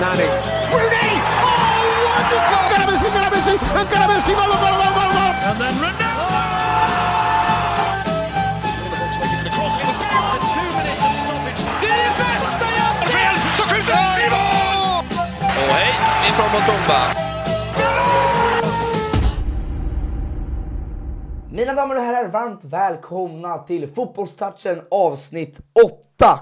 Nani. Rooney! Oh, wonderful! Ancora Messi, ancora Messi, ancora Messi, gol, gol, gol, gol, gol! And then Ronaldo! Och hej, ifrån Montumba. Mina damer och herrar, varmt välkomna till Fotbollstouchen avsnitt 8.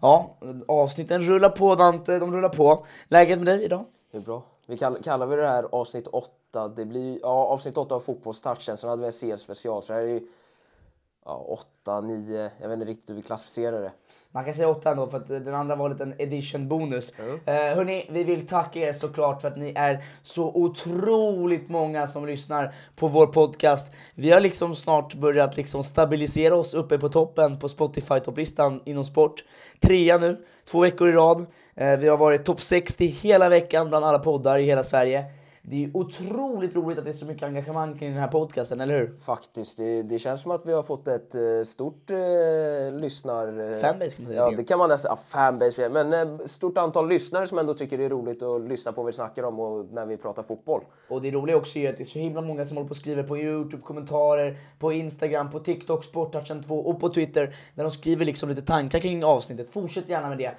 Ja, avsnitten rullar på Dante, de rullar på. Läget med dig idag? Det är bra. Vi kallar, kallar vi det här avsnitt 8. Det blir ja, avsnitt 8 av fotbollstouchen. Sen hade vi en CS-special. Så det här är ju ja, 8, 9. Jag vet inte riktigt hur vi klassificerar det. Man kan säga 8 ändå för att den andra var en liten edition bonus. Mm. Eh, hörni, vi vill tacka er såklart för att ni är så otroligt många som lyssnar på vår podcast. Vi har liksom snart börjat liksom stabilisera oss uppe på toppen på Spotify-topplistan inom sport. Trea nu, två veckor i rad. Eh, vi har varit topp 60 hela veckan bland alla poddar i hela Sverige. Det är otroligt roligt att det är så mycket engagemang kring den här podcasten, eller hur? Faktiskt. Det, det känns som att vi har fått ett uh, stort uh, lyssnar... Uh, fanbase kan man säga. Ja, det kan man nästan... Ja, fanbase. Men uh, stort antal lyssnare som ändå tycker det är roligt att lyssna på vad vi snackar om och när vi pratar fotboll. Och det roliga också är att det är så himla många som håller på och skriver på Youtube, kommentarer, på Instagram, på TikTok, Sporttouchen 2 och på Twitter. Där de skriver liksom lite tankar kring avsnittet. Fortsätt gärna med det.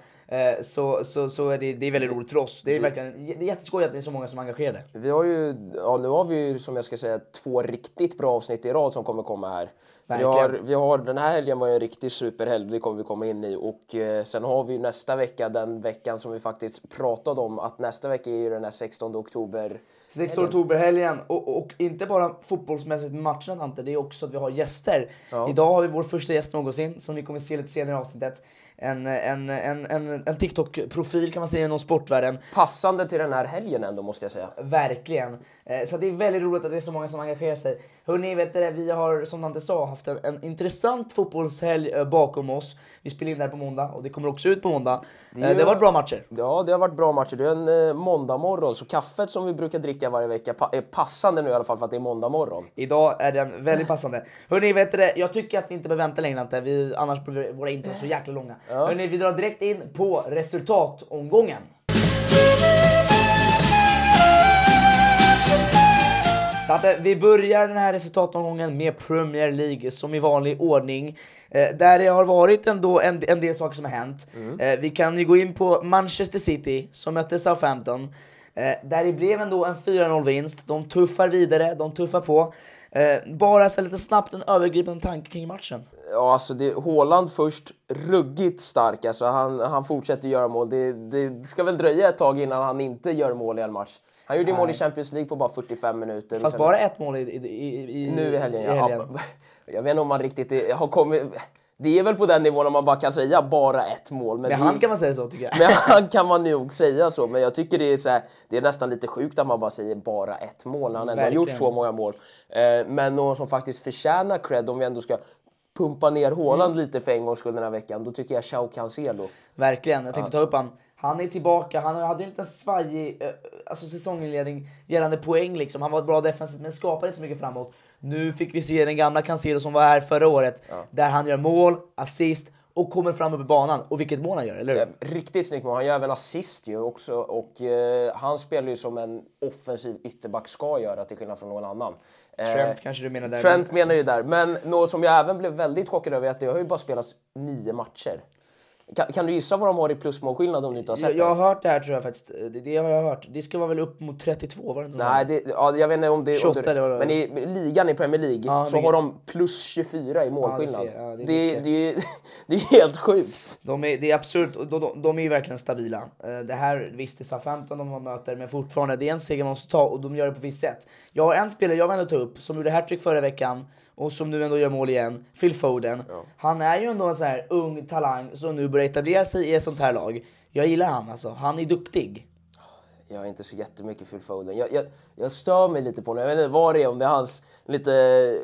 Så, så, så är det, det är väldigt roligt för oss. Det är verkligen det är jätteskoj att det är så många som är engagerade. Vi har ju, ja, nu har vi ju som jag ska säga två riktigt bra avsnitt i rad som kommer komma här. Vi har, vi har, den här helgen var ju en riktig superhelg, det kommer vi komma in i. Och eh, sen har vi nästa vecka, den veckan som vi faktiskt pratade om, att nästa vecka är ju den här 16 oktober 16 oktober-helgen. Och, och, inte bara fotbollsmässigt med matcherna Ante, det är också att vi har gäster. Ja. Idag har vi vår första gäst någonsin, som ni kommer se lite senare i avsnittet en, en, en, en, en TikTok-profil kan man säga inom sportvärlden. Passande till den här helgen ändå måste jag säga. Verkligen. Så det är väldigt roligt att det är så många som engagerar sig. Hörni, vet det, vi har som Dante sa haft en, en intressant fotbollshelg bakom oss. Vi spelar in det här på måndag och det kommer också ut på måndag. Det, ju... det har varit bra matcher. Ja, det har varit bra matcher. Det är en eh, måndag morgon, så kaffet som vi brukar dricka varje vecka är passande nu i alla fall för att det är måndag morgon. Idag är den väldigt passande. Hörni, vet det, jag tycker att vi inte behöver vänta längre, inte. Vi, annars blir våra intron så jäkla långa. Ja. Hörni, vi drar direkt in på resultatomgången. Att vi börjar den här resultatomgången med Premier League som i vanlig ordning. Eh, där det har varit ändå en, en del saker som har hänt. Mm. Eh, vi kan ju gå in på Manchester City som mötte Southampton. Eh, där det blev ändå en 4-0 vinst. De tuffar vidare, de tuffar på. Eh, bara så lite snabbt en övergripande tanke kring matchen. Ja, alltså det, Håland först, ruggigt stark. Alltså han, han fortsätter göra mål. Det, det ska väl dröja ett tag innan han inte gör mål i en match. Han gjorde mål i Champions League på bara 45 minuter. Fast bara ett mål i, i, i, nu i helgen. I helgen. Ja. Jag vet inte om man riktigt har kommit... Det är väl på den nivån man bara kan säga bara ett mål. Men, men han kan man säga så tycker jag. Men han kan man nog säga så. Men jag tycker det är, så här, det är nästan lite sjukt att man bara säger bara ett mål när han ändå har gjort så många mål. Eh, men någon som faktiskt förtjänar cred om vi ändå ska pumpa ner Haaland lite för en gångs skull den här veckan, då tycker jag Chao Cancelo. Verkligen. Jag tänkte ta upp han. Han är tillbaka. Han hade inte en svajig eh, alltså säsonginledning gällande poäng liksom. Han var bra defensivt men skapade inte så mycket framåt. Nu fick vi se den gamla Cancelo som var här förra året. Där han gör mål, assist och kommer fram upp i banan. Och vilket mål han gör, eller hur? Riktigt snyggt mål. Han gör även assist ju också och eh, han spelar ju som en offensiv ytterback ska göra till skillnad från någon annan. Eh, Trent kanske du menar där. Trent menar ju där. Men något som jag även blev väldigt chockad över är att det har ju bara spelats nio matcher. Kan, kan du gissa vad de har i plusmålskillnad om du inte har sett Jag, jag har hört det här tror jag faktiskt. Det, det har jag hört. Det ska vara väl upp mot 32, var det inte så? Nej, det, ja, jag vet inte om det... 28 om det det men i ligan i Premier League Ja, så har de plus 24 i målskillnad. Ja, det är det, det, det är helt sjukt. De är, det är absurt, de, de, de är ju verkligen stabila. Eh, Det här, visst det är Southampton de möter, men fortfarande, det är en seger man måste ta och de gör det på visst sätt. Jag har en spelare jag vill ändå ta upp, som gjorde hattrick förra veckan och som nu ändå gör mål igen, Phil Foden. Han är ju ändå en sån här ung talang som nu börjar etablera sig i ett sånt här lag. Jag gillar han alltså, han är duktig. Jag är inte så jättemycket Phil Foden. Jag, jag, jag stör mig lite på honom. Jag vet inte vad det är, om det är hans lite,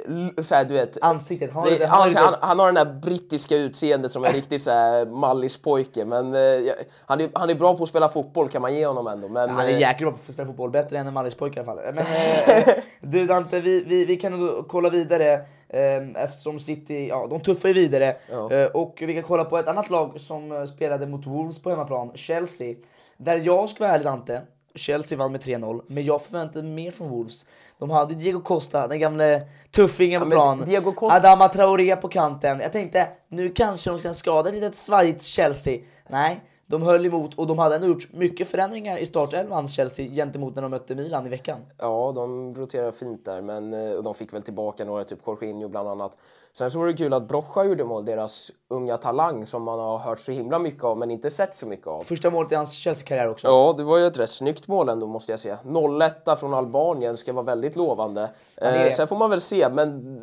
l- så här, du vet. Ansiktet, han har det, han, han han, har den där brittiska utseendet som en riktig så här mallispojke. Men eh, han, är, han är bra på att spela fotboll kan man ge honom ändå. Men, Han är eh, jäkligt bra på att spela fotboll, bättre än en Mallis-pojke i alla fall. Men eh, du Dante, vi, vi, vi kan nog kolla vidare eh, eftersom City, ja de tuffar ju vidare. Eh, och vi kan kolla på ett annat lag som eh, spelade mot Wolves på hemmaplan, Chelsea. Där jag ska vara ärlig Dante, Chelsea vann med 3-0, men jag förväntade mig mer från Wolves. De hade Diego Costa, den gamle tuffingen på men plan. Diego Costa- Adama Traoré på kanten. Jag tänkte, nu kanske de ska skada ett litet svajigt Chelsea. Nej, de höll emot och de hade ändå gjort mycket förändringar i startelvan Chelsea gentemot när de mötte Milan i veckan. Ja, de roterar fint där, men eh, och de fick väl tillbaka några, typ Jorginho bland annat. Sen så var det kul att Brocha gjorde mål, deras unga talang som man har hört så himla mycket av men inte sett så mycket av. Första målet i hans Chelsea-karriär också. Ja, det var ju ett rätt snyggt mål ändå måste jag säga. 0-1 från Albanien ska vara väldigt lovande. det. Eh, sen får man väl se, men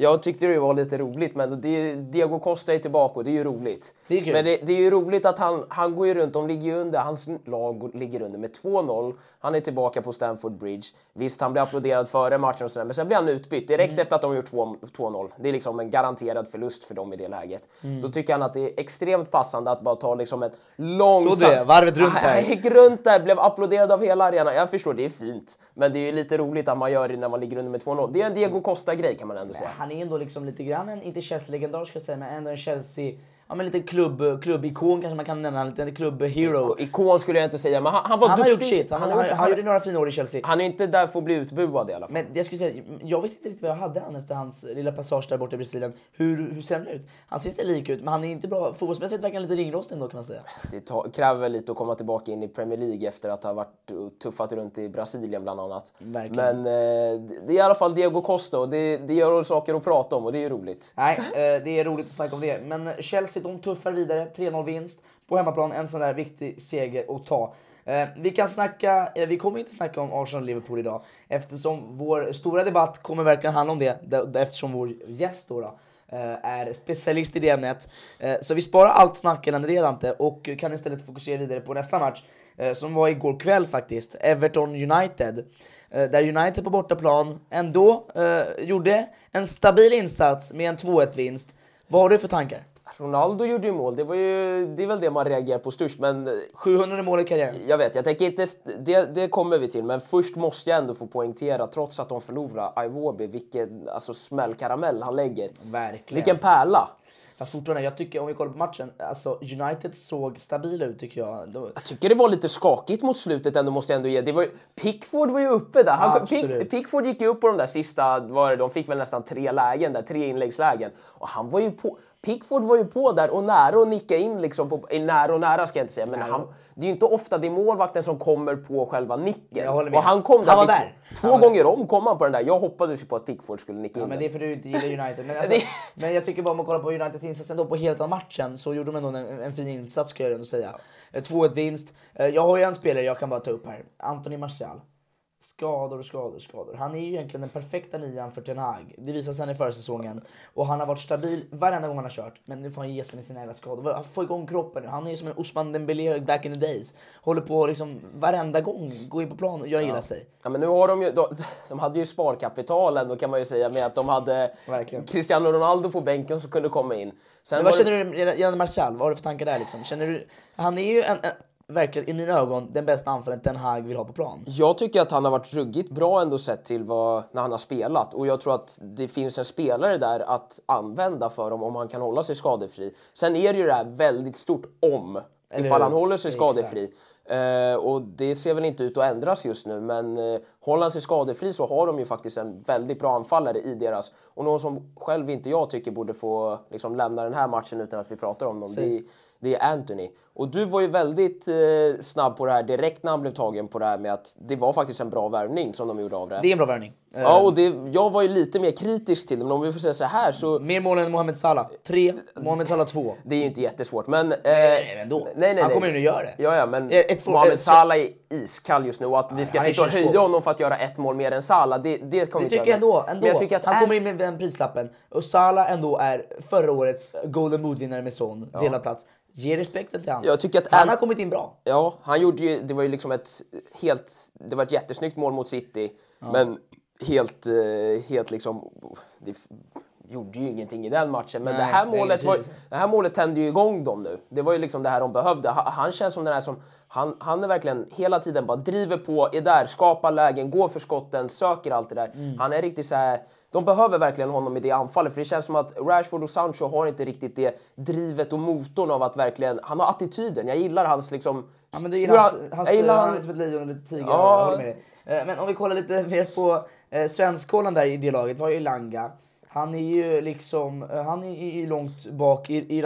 jag tyckte det var lite roligt. Men det, Diego Costa är tillbaka och det är ju roligt. Det är kul. Men det, det är ju roligt att han, han går ju runt, de ligger under, hans lag ligger under med 2-0. Han är tillbaka på Stamford Bridge. Visst, han blir applåderad före matchen och sådär, men sen blir han utbytt direkt Mm. efter att de har gjort 2 2-0. Det är liksom en garanterad förlust för dem i det läget. Mm. Då tycker han att det är extremt passande att bara ta liksom ett långsamt... Så det, varvet runt där. Han gick runt där, blev applåderad av hela arenan. Jag förstår, det är fint. Men det är ju lite roligt att man gör det när man ligger under med 2-0. Det är en Diego Costa-grej kan man ändå säga. Han är ändå liksom lite grann. En, inte Chelsea-legendar ska jag säga, men ändå en Chelsea, ja men lite klubb, klubbikon kanske man kan nämna, en liten klubb-hero. Ikon skulle jag inte säga, men han, han var Han har gjort duktig. shit, han, han, han, gjort- han gjorde några fina år i Chelsea. han är inte där för att bli utbuad i alla fall. Men jag skulle säga, jag visste inte riktigt vad jag hade han efter hans lilla passage där borta i Brasilien. Hur, hur ser han ut? Han ser sig lik ut, men han är inte bra. Fotbollsmässigt verkar han lite ringrostig ändå kan man säga. Det ta, kräver lite att komma tillbaka in i Premier League efter att ha varit tuffat runt i Brasilien bland annat. Verkligen. Men eh, det är i alla fall Diego Costa och det, det gör saker att prata om och det är ju roligt. Nej, eh, det är roligt att snacka om det. Men Chelsea, de tuffar vidare. 3-0 vinst på hemmaplan. En sån där viktig seger att ta. Eh, vi kan snacka, eh, vi kommer inte snacka om Arsenal-Liverpool idag eftersom vår stora debatt kommer verkligen handla om det eftersom vår gäst då, då eh, är specialist i det ämnet. Eh, så vi sparar allt snack gällande det Dante och kan istället fokusera vidare på nästa match eh, som var igår kväll faktiskt. Everton United. Eh, där United på bortaplan ändå eh, gjorde en stabil insats med en 2-1 vinst. Vad har du för tankar? Ronaldo gjorde ju mål, det, var ju, det är väl det man reagerar på störst. Men eh, 700 mål i karriären. jag vet, jag tänker inte, det, det kommer vi till. Men först måste jag ändå få poängtera, trots att de förlorar, Iwobi, vilken alltså, smällkaramell han lägger. Verkligen. Vilken pärla! Fast fortfarande, jag tycker om vi kollar på matchen, alltså United såg stabila ut tycker jag. De, Jag tycker det var lite skakigt mot slutet ändå, måste jag ändå ge. Det var ju, Pickford var ju uppe där. Han. Pick, Pickford gick ju upp på de där sista, var det, de fick väl nästan tre lägen där, tre inläggslägen. Och han var ju på, Pickford var ju på där och nära att nicka in liksom, på, eh, nära och nära ska jag inte säga, men han, det är ju inte ofta det är målvakten som kommer på själva nicken. Och han kom där, Han var där. Två var- gånger om kom han på den där. Jag hoppades ju på att Pickford skulle nicka ja, in men den. det är för du inte gillar United. Men, alltså, men jag tycker bara om man kollar på Uniteds insats ändå på hela matchen så gjorde de ändå en, en fin insats ska jag ändå säga. Eh, 2-1 vinst. Eh, Jag har ju en spelare jag kan bara ta upp här. Anthony Martial. Skador, skador, skador. Han är ju egentligen den perfekta nian för Ten Hag. Det visade sig i försäsongen. Och han har varit stabil varenda gång han har kört. Men nu får han ge sig med sina jävla skador. Få igång kroppen nu. Han är ju som en Osman Dembélé back in the days. Håller på liksom varenda gång, gå in på plan och göra illa sig. Ja, men nu har de ju, de, de hade ju sparkapital ändå kan man ju säga med att de hade Verkligen. Cristiano Ronaldo på bänken som kunde komma in. Sen Men vad känner du gällande Martial? Vad har du för tankar där liksom? Känner du, han är ju en, en, verkligen i mina ögon den bästa anfallaren Ten Hag vill ha på plan. Jag tycker att han har varit ruggigt bra ändå sett till vad, när han har spelat och jag tror att det finns en spelare där att använda för dem om han kan hålla sig skadefri. Sen är det ju det här väldigt stort om Eller ifall hur? han håller sig Exakt. skadefri. Eh, och det ser väl inte ut att ändras just nu men eh, håller han sig skadefri så har de ju faktiskt en väldigt bra anfallare i deras och någon som själv inte jag tycker borde få liksom, lämna den här matchen utan att vi pratar om dem. Det det är Anthony. Och du var ju väldigt eh, snabb på det här direkt när han blev tagen på det här med att det var faktiskt en bra värvning som de gjorde av det. Det är en bra värvning. Eh, Ja, och det, jag var ju lite mer kritisk till det, men om vi får säga så här så Mer mål än Mohamed Salah. Tre, Mohamed Salah två. det är ju inte jättesvårt. Men, eh, Nej, men ändå. Nej, nej, Han nej. kommer ju nu göra det. Ja, ja, men Eh, ett Mohamed ett så- Salah är iskall just nu och att vi ska är sitta och höja honom för att göra ett mål mer än Salah, det, det kommer Jag inte tycker göra. ändå, ändå. Men jag tycker att han An- kommer in med den prislappen. Och Salah ändå är förra årets Golden Boot-vinnare med Son, delad plats. Ge respekten till honom. Jag tycker att han An- har kommit in bra. Ja, han gjorde ju, det var ju liksom ett helt, det var ett jättesnyggt mål mot City, men helt, eh, helt liksom, det gjorde ju ingenting i den matchen. Men Nej, det, här målet var, det här målet tände ju igång dem nu. Det var ju liksom det här de behövde. Han, han känns som den här som, han, han är verkligen hela tiden bara driver på, är där, skapar lägen, går för skotten, söker allt det där. Mm. Han är riktigt så här. De behöver verkligen honom i det anfallet för det känns som att Rashford och Sancho har inte riktigt det drivet och motorn av att verkligen, han har attityden. Jag gillar hans liksom Ja, men du gillar hans, han- hans, jag gillar han han- är som ett lejon och lite tiger. Ja. Jag håller med. Eh, Men om vi kollar lite mer på eh, svenskkollen där i det laget, var ju Langa. Han är ju liksom, eh, han är långt bak i, i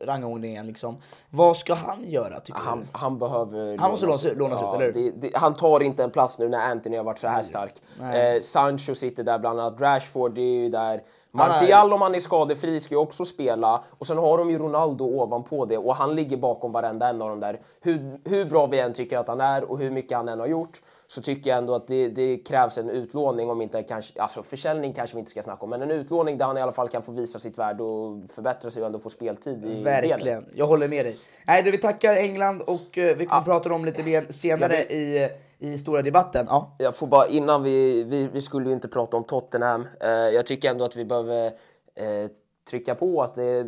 rangordningen, liksom. Vad ska han göra tycker Han, han behöver... Han måste lånas- lånas ut, eller hur? Det, det, han tar inte en plats nu när Anthony har varit så här stark. Eh, Sancho sitter där bland annat, Rashford är ju där. Martial om han är skadefri ska ju också spela. Och sen har de ju Ronaldo ovanpå det och han ligger bakom varenda en av dem där. Hur, hur bra vi än tycker att han är och hur mycket han än har gjort så tycker jag ändå att det, det krävs en utlåning om inte kanske, alltså försäljning kanske vi inte ska snacka om, men en utlåning där han i alla fall kan få visa sitt värde och förbättra sig och ändå få speltid i Verkligen, delen. jag håller med dig. Nej, vi tackar England och eh, vi kommer prata om lite mer senare Jag i, i stora debatten. Ja. Jag får bara innan vi, vi, vi skulle ju inte prata om Tottenham. Eh, jag tycker ändå att vi behöver eh, trycka på att det,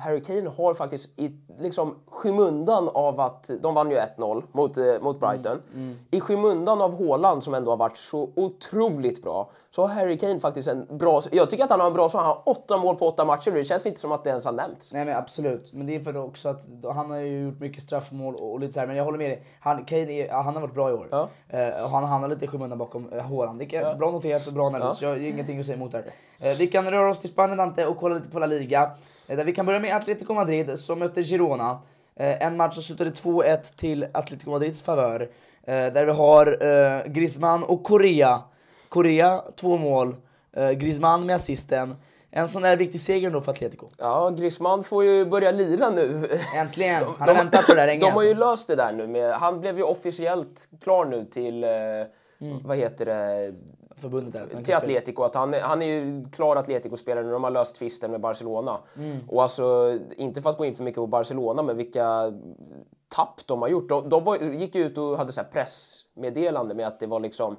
Harry Kane har faktiskt i liksom skymundan av att de vann ju 1-0 mot, eh, mot Brighton. I skymundan av Haaland som ändå har varit så otroligt bra så har Harry Kane faktiskt en bra... Jag tycker att han har en bra säsong. Han har åtta mål på åtta matcher. Det känns inte som att det ens har nämnts. Nej men absolut, men det är för också att han har ju gjort mycket straffmål och, och lite så här, men jag håller med dig. Han, Kane är, ja, han har varit bra i år. Ja. Och han hamnar lite i skymundan bakom uh, Haaland. Det är bra noterat och bra analys, jag har ingenting att säga emot där. Eh, vi kan röra oss till Spanien Dante och kolla lite på La Liga. Eh, där vi kan börja med Atletico Madrid som möter Girona. Eh, en match som slutade 2-1 till Atletico Madrids favör. Eh, där vi har Griezmann och Correa. Correa, två mål. Griezmann med assisten. En sån där viktig seger då för Atletico. Ja, Griezmann får ju börja lira nu. Äntligen! Han har väntat på det där länge. De har ju alltså. löst det där nu. Med, han blev ju officiellt klar nu till, eh, vad heter det, Förbundet kan till. Atletico. Att han, är- han är ju klar Atletico-spelare nu. De har löst tvisten med Barcelona. Mm. Och alltså, inte för att gå in för mycket på Barcelona, men vilka tapp de har gjort. De, de var, gick ut och hade så pressmeddelande med att det var liksom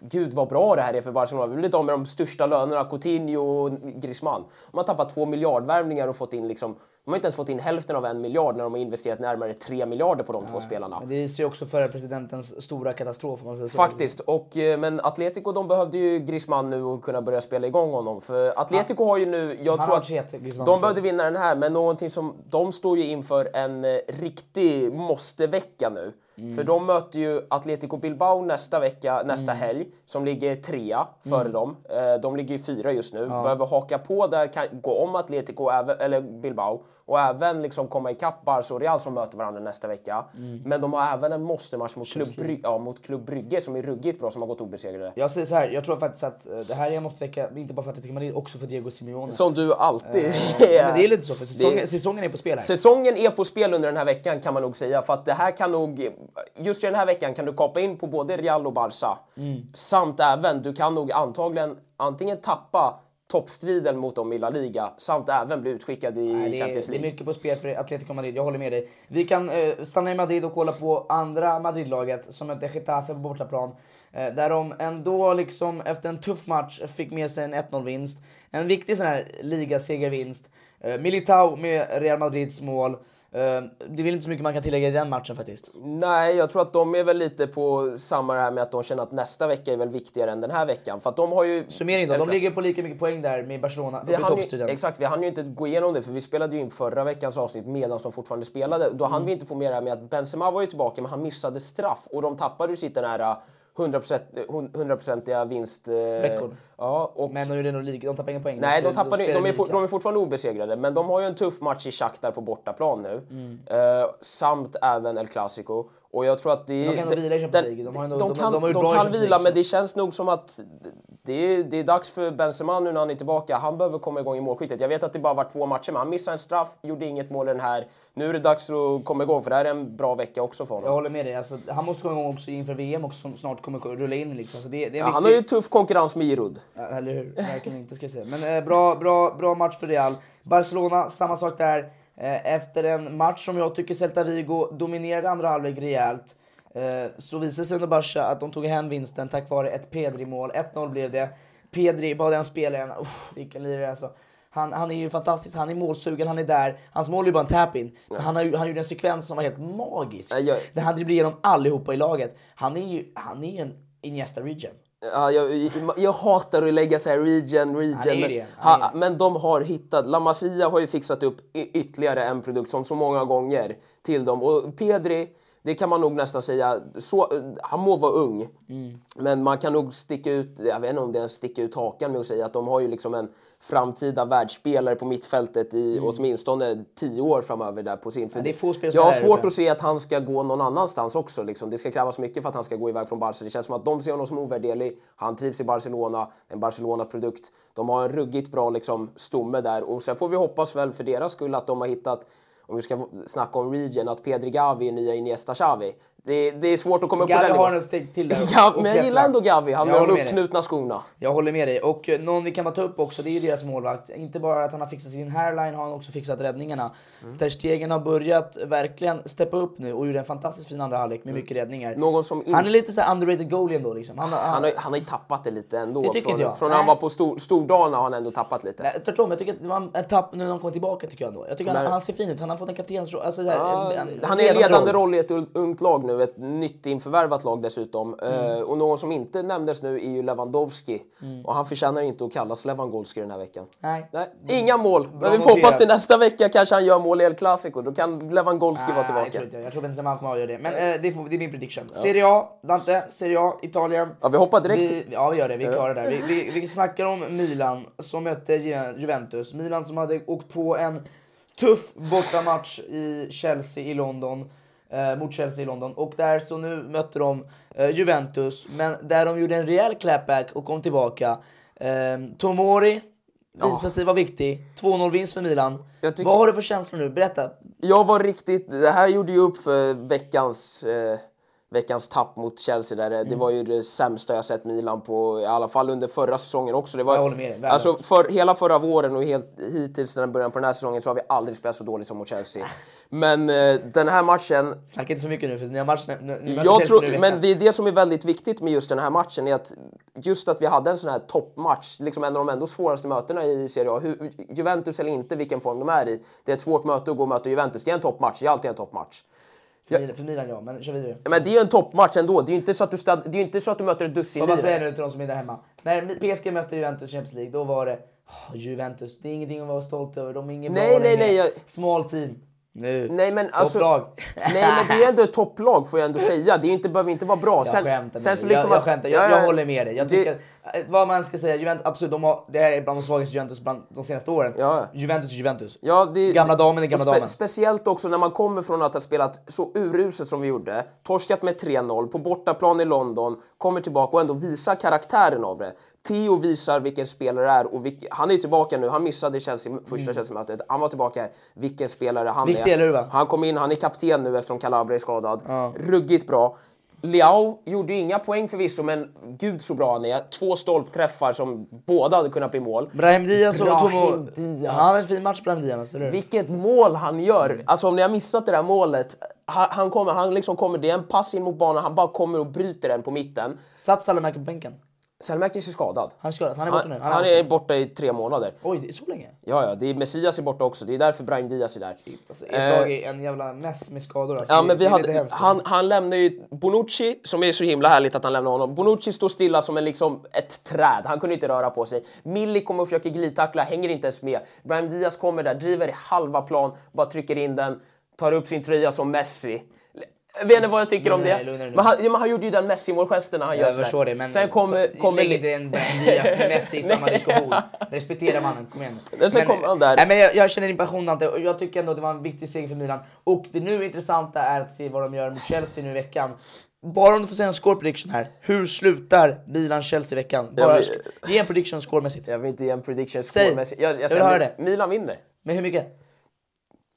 Gud vad bra det här är för Barcelona. Vi vill inte ha med de största lönerna, Coutinho och Griezmann. De har tappat två miljardvärvningar och fått in liksom, de har inte ens fått in hälften av en miljard när de har investerat närmare tre miljarder på de två spelarna. Men det visar ju också förra presidentens stora katastrof om man säger så. Faktiskt. Och, eh, men Atletico de behövde ju Griezmann nu och kunna börja spela igång honom. För Atletico har ju nu, jag Han tror att het, de behövde vinna den här, men någonting som, de står ju inför en eh, riktig måste-vecka nu. Mm. För de möter ju Atletico Bilbao nästa vecka, nästa Mm. helg, som ligger trea före dem. Eh, De ligger fyra just nu. Behöver haka på där, kan, gå om Atletico, eller Bilbao, och även liksom komma ikapp Barca och Real som möter varandra nästa vecka. Mm. Men de har även en måste-match mot, Klubb, ja, mot Klubb Brygge som är ruggigt bra som har gått obesegrade. Jag säger så här, jag tror faktiskt att eh, det här är en måste-vecka, inte bara för Atletico Madrid, också för Diego Simeone. Som du alltid... Ja, men det är lite så, för säsongen, Det- säsongen är på spel här. Säsongen är på spel under den här veckan kan man nog säga. För att det här kan nog, just i den här veckan kan du kapa in på både Real och Barca. Mm. Samt även, du kan nog antagligen antingen tappa toppstriden mot dem i La Liga samt även bli utskickad i Nej, Champions det är League. mycket på spel för Atletico Madrid, jag håller med dig. Vi kan eh, stanna i Madrid och kolla på andra Madrid-laget som mötte Getafe på bortaplan. Eh, där de ändå liksom efter en tuff match fick med sig en 1-0-vinst. En viktig sån här ligasegervinst. Eh, Militao med Real Madrids mål. Eh, det är väl inte så mycket man kan tillägga i den matchen faktiskt. Nej, jag tror att de är väl lite på samma här med att de känner att nästa vecka är väl viktigare än den här veckan. För att de har ju... Summering då, de ligger på lika mycket poäng där med Barcelona Vi hann ju, exakt, vi hann ju inte gå igenom det för vi spelade ju in förra veckans avsnitt medan de fortfarande spelade. Då Mm. hann vi inte få med det här med att Benzema var ju tillbaka men han missade straff och de tappade ju sitt den här 100%, 100%iga vinst... eh, Rekord. Ja, och Men de gjorde nog lika, de tappade inga poäng. Nej, de, tappade, de, spelade är for, de är fortfarande obesegrade, men de har ju en tuff match i Shakhtar på bortaplan nu. Mm. Eh, samt även El Clasico. Och jag tror att det de kan nog vila i Champions League. De har ändå- de- kan, de de bra i kan vila, men det känns nog som att det är, det är dags för Benzema nu när han är tillbaka. Han behöver komma igång i målskyttet. Jag vet att det bara var två matcher, men han missade en straff, gjorde inget mål den här. Nu är det dags att komma igång, för det här är en bra vecka också för honom. Jag håller med dig. Alltså, han måste komma igång också inför VM också, som snart kommer rulla in. Liksom. Så det, det är Ja, han har ju tuff konkurrens med Giroud. Ja, eller hur? Verkligen inte ska jag säga. Men eh, bra, bra, bra match för Real. Barcelona, samma sak där. Eh, efter en match som jag tycker Celta Vigo dominerade andra halvlek rejält. Eh, så visade sig Barca att de tog hem vinsten tack vare ett Pedri-mål. 1-0 blev det. Pedri, bara den spelaren, vilken lirare alltså. Han, han är ju fantastisk, han är målsugen, han är där. Hans mål är ju bara en tap-in. Han, har, han gjorde en sekvens som var helt magisk. Ja, jag- Där han dribblade igenom allihopa i laget. Han är ju, han är ju en Iniesta Region. Ja, jag, jag hatar att lägga så här region, region. Ju men, ha, men de har hittat, La Masia har ju fixat upp ytterligare en produkt som så många gånger till dem. Och Pedri, det kan man nog nästan säga, så, han må vara ung, Mm. men man kan nog sticka ut, jag vet inte om det är sticka ut hakan med att säga att de har ju liksom en framtida världsspelare på mittfältet i åtminstone tio år framöver där på sin... För Mm. det är få jag har svårt att se att han ska gå någon annanstans också. Liksom. Det ska krävas mycket för att han ska gå iväg från Barca. Det känns som att de ser honom som ovärderlig. Han trivs i Barcelona, en Barcelona-produkt. De har en ruggigt bra liksom, stomme där och sen får vi hoppas väl för deras skull att de har hittat om vi ska snacka om region, att Pedri Gavi är nya Iniesta Xavi. Det, det är svårt att komma upp på Gavi den har nivån. en steg till där. Ja, men jag gillar ändå Gavi. Han med de dig. uppknutna skorna. Jag håller med dig. Och eh, någon vi kan ta upp också, det är ju deras målvakt. Inte bara att han har fixat sin hairline, har han också fixat räddningarna. Mm. Ter Stegen har börjat verkligen steppa upp nu och gjorde en fantastiskt fin andra halvlek med mycket räddningar. Mm. Någon som in- Han är lite så här underrated goalie ändå liksom. Han, har- Han har, han har ju tappat det lite ändå. Det tycker från, jag. Från när han var på stor, Stordalen har han ändå tappat lite. Nej, tvärtom, jag tycker att det var en tapp nu när han kommer tillbaka tycker jag ändå. Jag tycker Men- han, han ser fin ut, han har fått en kaptensroll. Alltså, Ja, han är ledande roll i ett ungt lag nu, ett nytt införvärvat lag dessutom. Eh, och någon som inte nämndes nu är ju Lewandowski. Och han förtjänar inte att kallas Lewandowski den här veckan. Nej. Nej, inga mål. Men vi får noterat. hoppas till nästa vecka kanske han gör mål i El Clasico. Då kan Lewandowski vara Nej, tillbaka. jag tror inte jag. Benzema kommer att göra det. Men eh, det, får, det är min prediction. Serie A, Dante. Serie A, Italien. Ja, vi hoppar direkt. Vi, ja, vi gör det. Vi är klara där. Vi, vi, vi snackar om Milan som mötte Ju- Juventus. Milan som hade åkt på en tuff bortamatch i Chelsea i London. Eh, mot Chelsea i London. Och där så nu mötte de eh, Juventus. Men där de gjorde en rejäl clapback och kom tillbaka. Eh, Tomori visade sig vara viktig. 2-0 vinst för Milan. Tycker- Vad har du för känslor nu? Berätta. Jag var riktigt... Det här gjorde ju upp för veckans, eh, veckans tapp mot Chelsea. Där. Mm. Det var ju det sämsta jag sett Milan på, i alla fall under förra säsongen också. Det var, Jag håller med dig. Alltså för, hela förra våren och helt hittills den början på den här säsongen så har vi aldrig spelat så dåligt som mot Chelsea. Men eh, den här matchen, Snacka inte för mycket nu för ni har match... Ni, ni möter jag tror, nu men det är det som är väldigt viktigt med just den här matchen. Är att just att vi hade en sån här toppmatch, liksom en av de ändå svåraste mötena i Serie A. Hur, Juventus eller inte, vilken form de är i. Det är ett svårt möte att gå och möta Juventus. Det är en toppmatch, det är alltid en toppmatch. För, Milan, för Milan ja, men kör vidare. Men det är ju en toppmatch ändå. Det är ju inte så att du, stad, det är inte så att du möter ett dussin Vad säger nu till de som är där hemma. När PSG mötte Juventus i Champions League, då var det "Åh, Juventus, det är ingenting att vara stolt över. De är inget Nej, bra nej, nej, jag- Small team. Nu. Nej men alltså, Topplag. nej men det är ändå ett topplag får jag ändå säga. Det är inte, behöver inte vara bra. Jag Sen, skämtar med sen så liksom jag, jag skämtar, jag, Ja, jag ja, håller med dig. Jag det- tycker, att, vad man ska säga, Juventus, absolut, de har, det här är bland de svagaste Juventus bland de senaste åren. Ja. Juventus Juventus. Ja, det, Gamla damen är gamla och damen. Speciellt också när man kommer från att ha spelat så uruset som vi gjorde, torskat med 3-0 på bortaplan i London, kommer tillbaka och ändå visar karaktären av det. Theo visar vilken spelare det är och vilk- han är tillbaka nu. Han missade Chelsea, första Chelsea-mötet. Han var tillbaka här. Vilken spelare han Mm. Viktig, är. eller hur, va? Han kom in, han är kapten nu eftersom Calabria är skadad. Ruggigt bra. Leao gjorde ju inga poäng förvisso, men gud så bra han är. Två stolpträffar som båda hade kunnat bli mål. Brahim Diaz och Tomo... Diaz. Han hade en fin match, Brahim Diaz, eller hur? Vilket mål han gör! Alltså om ni har missat det där målet. Han, han kommer, han liksom kommer, det är en pass in mot banan, han bara kommer och bryter den på mitten. Satt Salamäki på bänken? Selmäkis är skadad. Han är skadad, han är borta Han, nu? han är borta i tre månader. Oj, det är så länge? Ja, ja, det är Messias är borta också. Det är därför Brahim Diaz är där. Alltså, Eh, ert lag är en jävla mess med skador. Alltså. Ja, men vi hade, han, han lämnar ju Bonucci, som är så himla härligt att han lämnar honom. Bonucci står stilla som en, liksom, ett träd, han kunde inte röra på sig. Milli kommer och försöker glidtackla, hänger inte ens med. Brahim Diaz kommer där, driver i halva plan, bara trycker in den, tar upp sin tröja som Messi. Jag vet inte vad jag tycker om Nej, det. lugna nu. Men han, ja, men han gjorde ju den Messi-målgesten när han gör Jag sådär. förstår det, men Sen ta- kommer lägg inte en Diaz med Messi i samma diskussion. Respektera mannen, kom igen. Men sen kommer han där. Nej, men jag, jag känner din passion Dante, och jag tycker ändå att det var en viktig seger för Milan. Och det nu intressanta är att se vad de gör mot Chelsea nu i veckan. Bara om du får säga en score prediction här. Hur slutar Milan-Chelsea i veckan? Bara, Jag vill- ge en prediction scoremässigt. Jag vill inte ge en prediction scoremässigt. Jag, jag, Jag vill höra det. Milan vinner. Men hur mycket?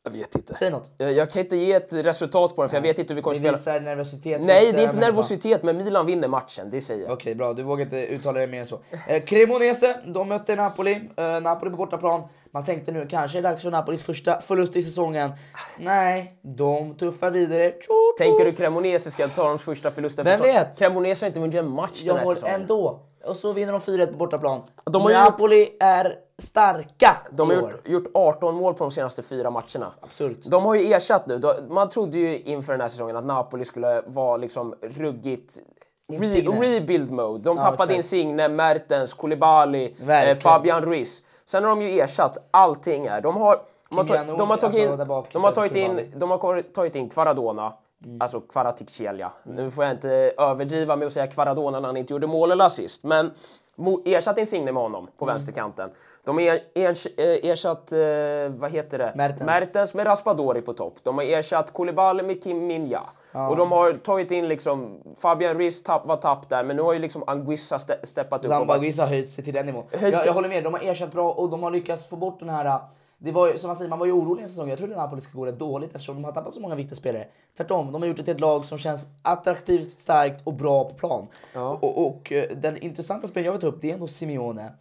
Jag vet inte. Säg något. Jag, jag kan inte ge ett resultat på den för jag vet inte hur vi kommer Det spela. visar nervositet. Nej, det är inte nervositet, men Milan vinner matchen, det säger jag. Okej, bra. Du vågar inte uttala dig mer än så. Eh, Cremonese, de mötte Napoli. Eh, Napoli på bortaplan. Man tänkte nu kanske är det dags för Napolis första förlust i säsongen. Nej, de tuffar vidare. Tjo, tjo. Tänker du Cremonese ska ta de första förlusten? Vem för vet? Cremonese har inte vunnit en match den Jag här håller säsongen. ändå. Och så vinner de 4-1 på bortaplan. De har Napoli är starka De har gjort, gjort 18 mål på de senaste fyra matcherna. Absurt. De har ju ersatt nu. Man trodde ju inför den här säsongen att Napoli skulle vara liksom ruggigt re, rebuild mode. De Ja, tappade exakt. Insigne, Mertens, Koulibaly, eh. Fabian Ruiz. Sen har de ju ersatt allting här. De har, de har, tagit, de har tagit Janouch, in, alltså, de har tagit för in, Koulibaly. Kvaradona. Alltså Kvaratskhelia. Nu får jag inte överdriva med att säga Kvaradona när han inte gjorde mål eller assist. Men ersatt Insigne med honom på vänsterkanten. De har eh, ersatt, eh, vad heter det? Mertens. Mertens med Raspadori på topp. De har ersatt Koulibaly med Kim Minja. Och de har tagit in liksom, Fabian Ruiz tapp, var tapp där, men nu har ju liksom Anguissa ste, steppat upp. Guiza har höjt sig till den nivån. Jag, jag håller med, de har ersatt bra och de har lyckats få bort den här... Det var ju, som man säger, man var ju orolig en säsong. Jag trodde Napoli skulle gå rätt dåligt eftersom de har tappat så många viktiga spelare. Tvärtom, de har gjort det till ett lag som känns attraktivt, starkt och bra på plan. Och, och eh, den intressanta spelaren jag vill ta upp, det är ändå Simeone.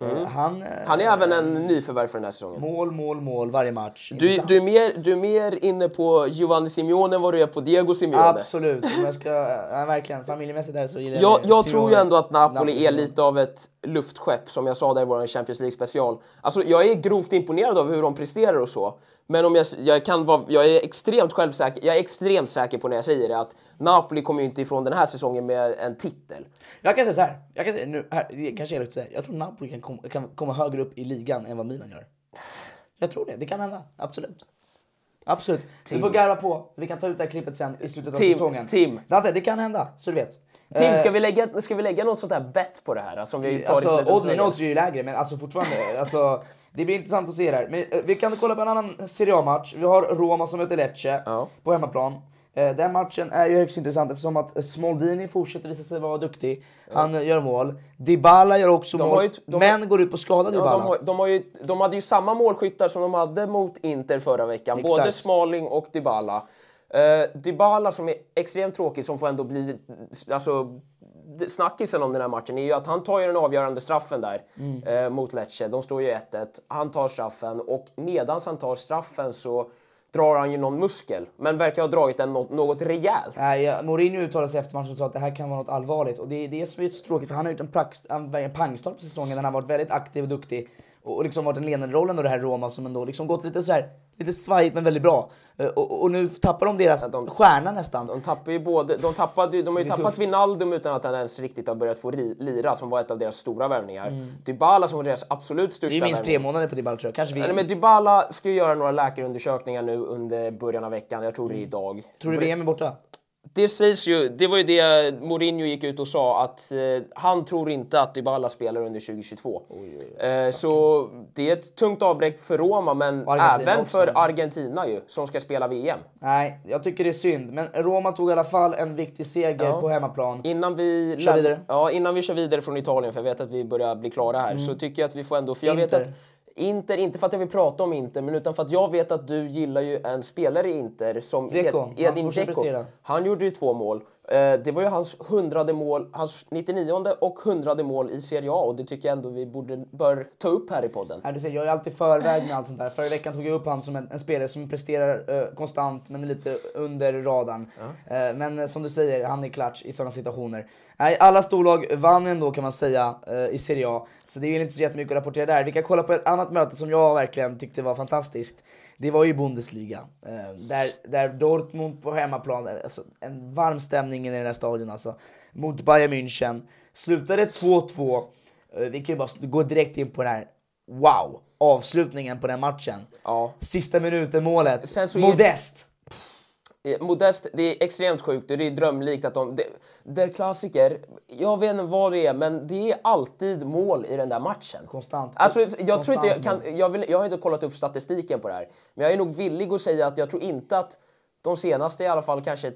Eh, Han, eh, Han är även en nyförvärv för den här säsongen. Mål, mål, mål varje match. Du, du, är mer, du är mer inne på Giovanni Simeone än vad du är på Diego Simeone. Absolut, om jag ska, ja, verkligen familjemässigt här så gillar Jag, jag Simeone- tror ju ändå att Napoli är lite av ett luftskepp, som jag sa där i vår Champions League special. Alltså, jag är grovt imponerad av hur de presterar och så. Men om jag, jag, kan vara, jag är extremt självsäker, jag är extremt säker på när jag säger det att Napoli kommer ju inte ifrån den här säsongen med en titel. Jag kan säga så här. Jag kan säga nu, här, det kanske är elakt att säga. Jag tror Napoli kan, kom, kan komma högre upp i ligan än vad Milan gör. Jag tror det. Det kan hända. Absolut. Absolut. Vi får garva på. Vi kan ta ut det här klippet sen i slutet av Tim, säsongen. Tim. Dante, det kan hända. Så du vet. Tim, Eh, ska vi lägga, ska vi lägga något sånt här bett på det här? Som vi tar i Alltså, slutet av oddsen odds är ju lägre, men alltså fortfarande. alltså, det blir intressant att se det här. Men eh, vi kan kolla på en annan Serie A-match. Vi har Roma som möter Lecce Ja. på hemmaplan. Eh, Den matchen är ju högst intressant eftersom att eh, Smoldini fortsätter visa sig vara duktig. Han eh, gör mål. Dybala gör också De mål, ju- de men går ut på skadad Ja, Dybala. de, har, de, har ju, de hade ju samma målskyttar som de hade mot Inter förra veckan. Exakt. Både Smalling och Dybala. Uh, Dybala som är extremt tråkig, som får ändå bli... Alltså, snackisen om den här matchen är ju att han tar ju den avgörande straffen där Mm. eh, mot Lecce. De står ju 1-1. Han tar straffen och medans han tar straffen så drar han ju någon muskel. Men verkar ha dragit den något, något rejält. Nej, ja, Mourinho uttalade sig efter matchen och sa att det här kan vara något allvarligt. Och det är det som är så tråkigt, för han har gjort en, prax, en, en pangstart på säsongen han har varit väldigt aktiv och duktig. Och liksom varit en ledande roll ändå det här Roma som ändå liksom gått lite så här lite svajigt men väldigt bra. Eh, Och, och nu tappar de deras de- stjärna nästan. De tappar ju både, de, tappade, de har ju Det tappat tufft. Vinaldum utan att han ens riktigt har börjat få lira som var ett av deras stora värvningar. Mm. Dybala som var deras absolut Det största är minst tre månader på Dybala tror jag. Kanske vi... Nej, men Dybala ska ju göra några läkarundersökningar nu under början av veckan. Jag tror det är idag. Mm. Tror du VM är borta? Det sägs ju, det var ju det Mourinho gick ut och sa att eh, han tror inte att Dybala spelar under 2022. eh, så det är ett tungt avbräck för Roma men även också. för Argentina ju som ska spela VM. Nej, jag tycker det är synd. Men Roma tog i alla fall en viktig seger Ja. på hemmaplan. Innan vi, Kör vidare. Ja, innan vi kör vidare från Italien, för jag vet att vi börjar bli klara här, så tycker jag att vi får ändå... För jag vet Mm. Inter. att Inter, inte för att jag vill prata om Inter, men utan för att jag vet att du gillar ju en spelare i Inter som Dzeko. Edin Dzeko. Han gjorde ju två mål. Eh, Det var ju hans hundrade mål, hans 99 och hundrade mål i Serie A och det tycker jag ändå vi borde, bör ta upp här i podden. Nej, du ser, jag är alltid förväg med allt sånt där. Förra veckan tog jag upp han som en, en spelare som presterar eh, konstant men lite under radarn. Eh, men eh, som du säger, han är klatsch i sådana situationer. Nej, alla storlag vann ändå kan man säga eh, i Serie A. Så det är inte så jättemycket att rapportera där. Vi kan kolla på ett annat möte som jag verkligen tyckte var fantastiskt. Det var ju Bundesliga. Eh, där, där Dortmund på hemmaplan, alltså, en varm stämning i den här stadion alltså. Mot Bayern München. Slutade 2-2. Eh, Vi kan ju bara gå direkt in på den här, wow, avslutningen på den matchen. Ja. Sista minuten målet, Sen- sen så är- Modest. Eh, Modest, det är extremt sjukt och det är drömlikt att de... Det, klassiker, jag vet inte vad det är, men det är alltid mål i den där matchen. Konstant. Alltså, jag, tror inte jag, Konstant kan, jag, vill, jag har inte kollat upp statistiken på det här, men jag är nog villig att säga att jag tror inte att de senaste i alla fall kanske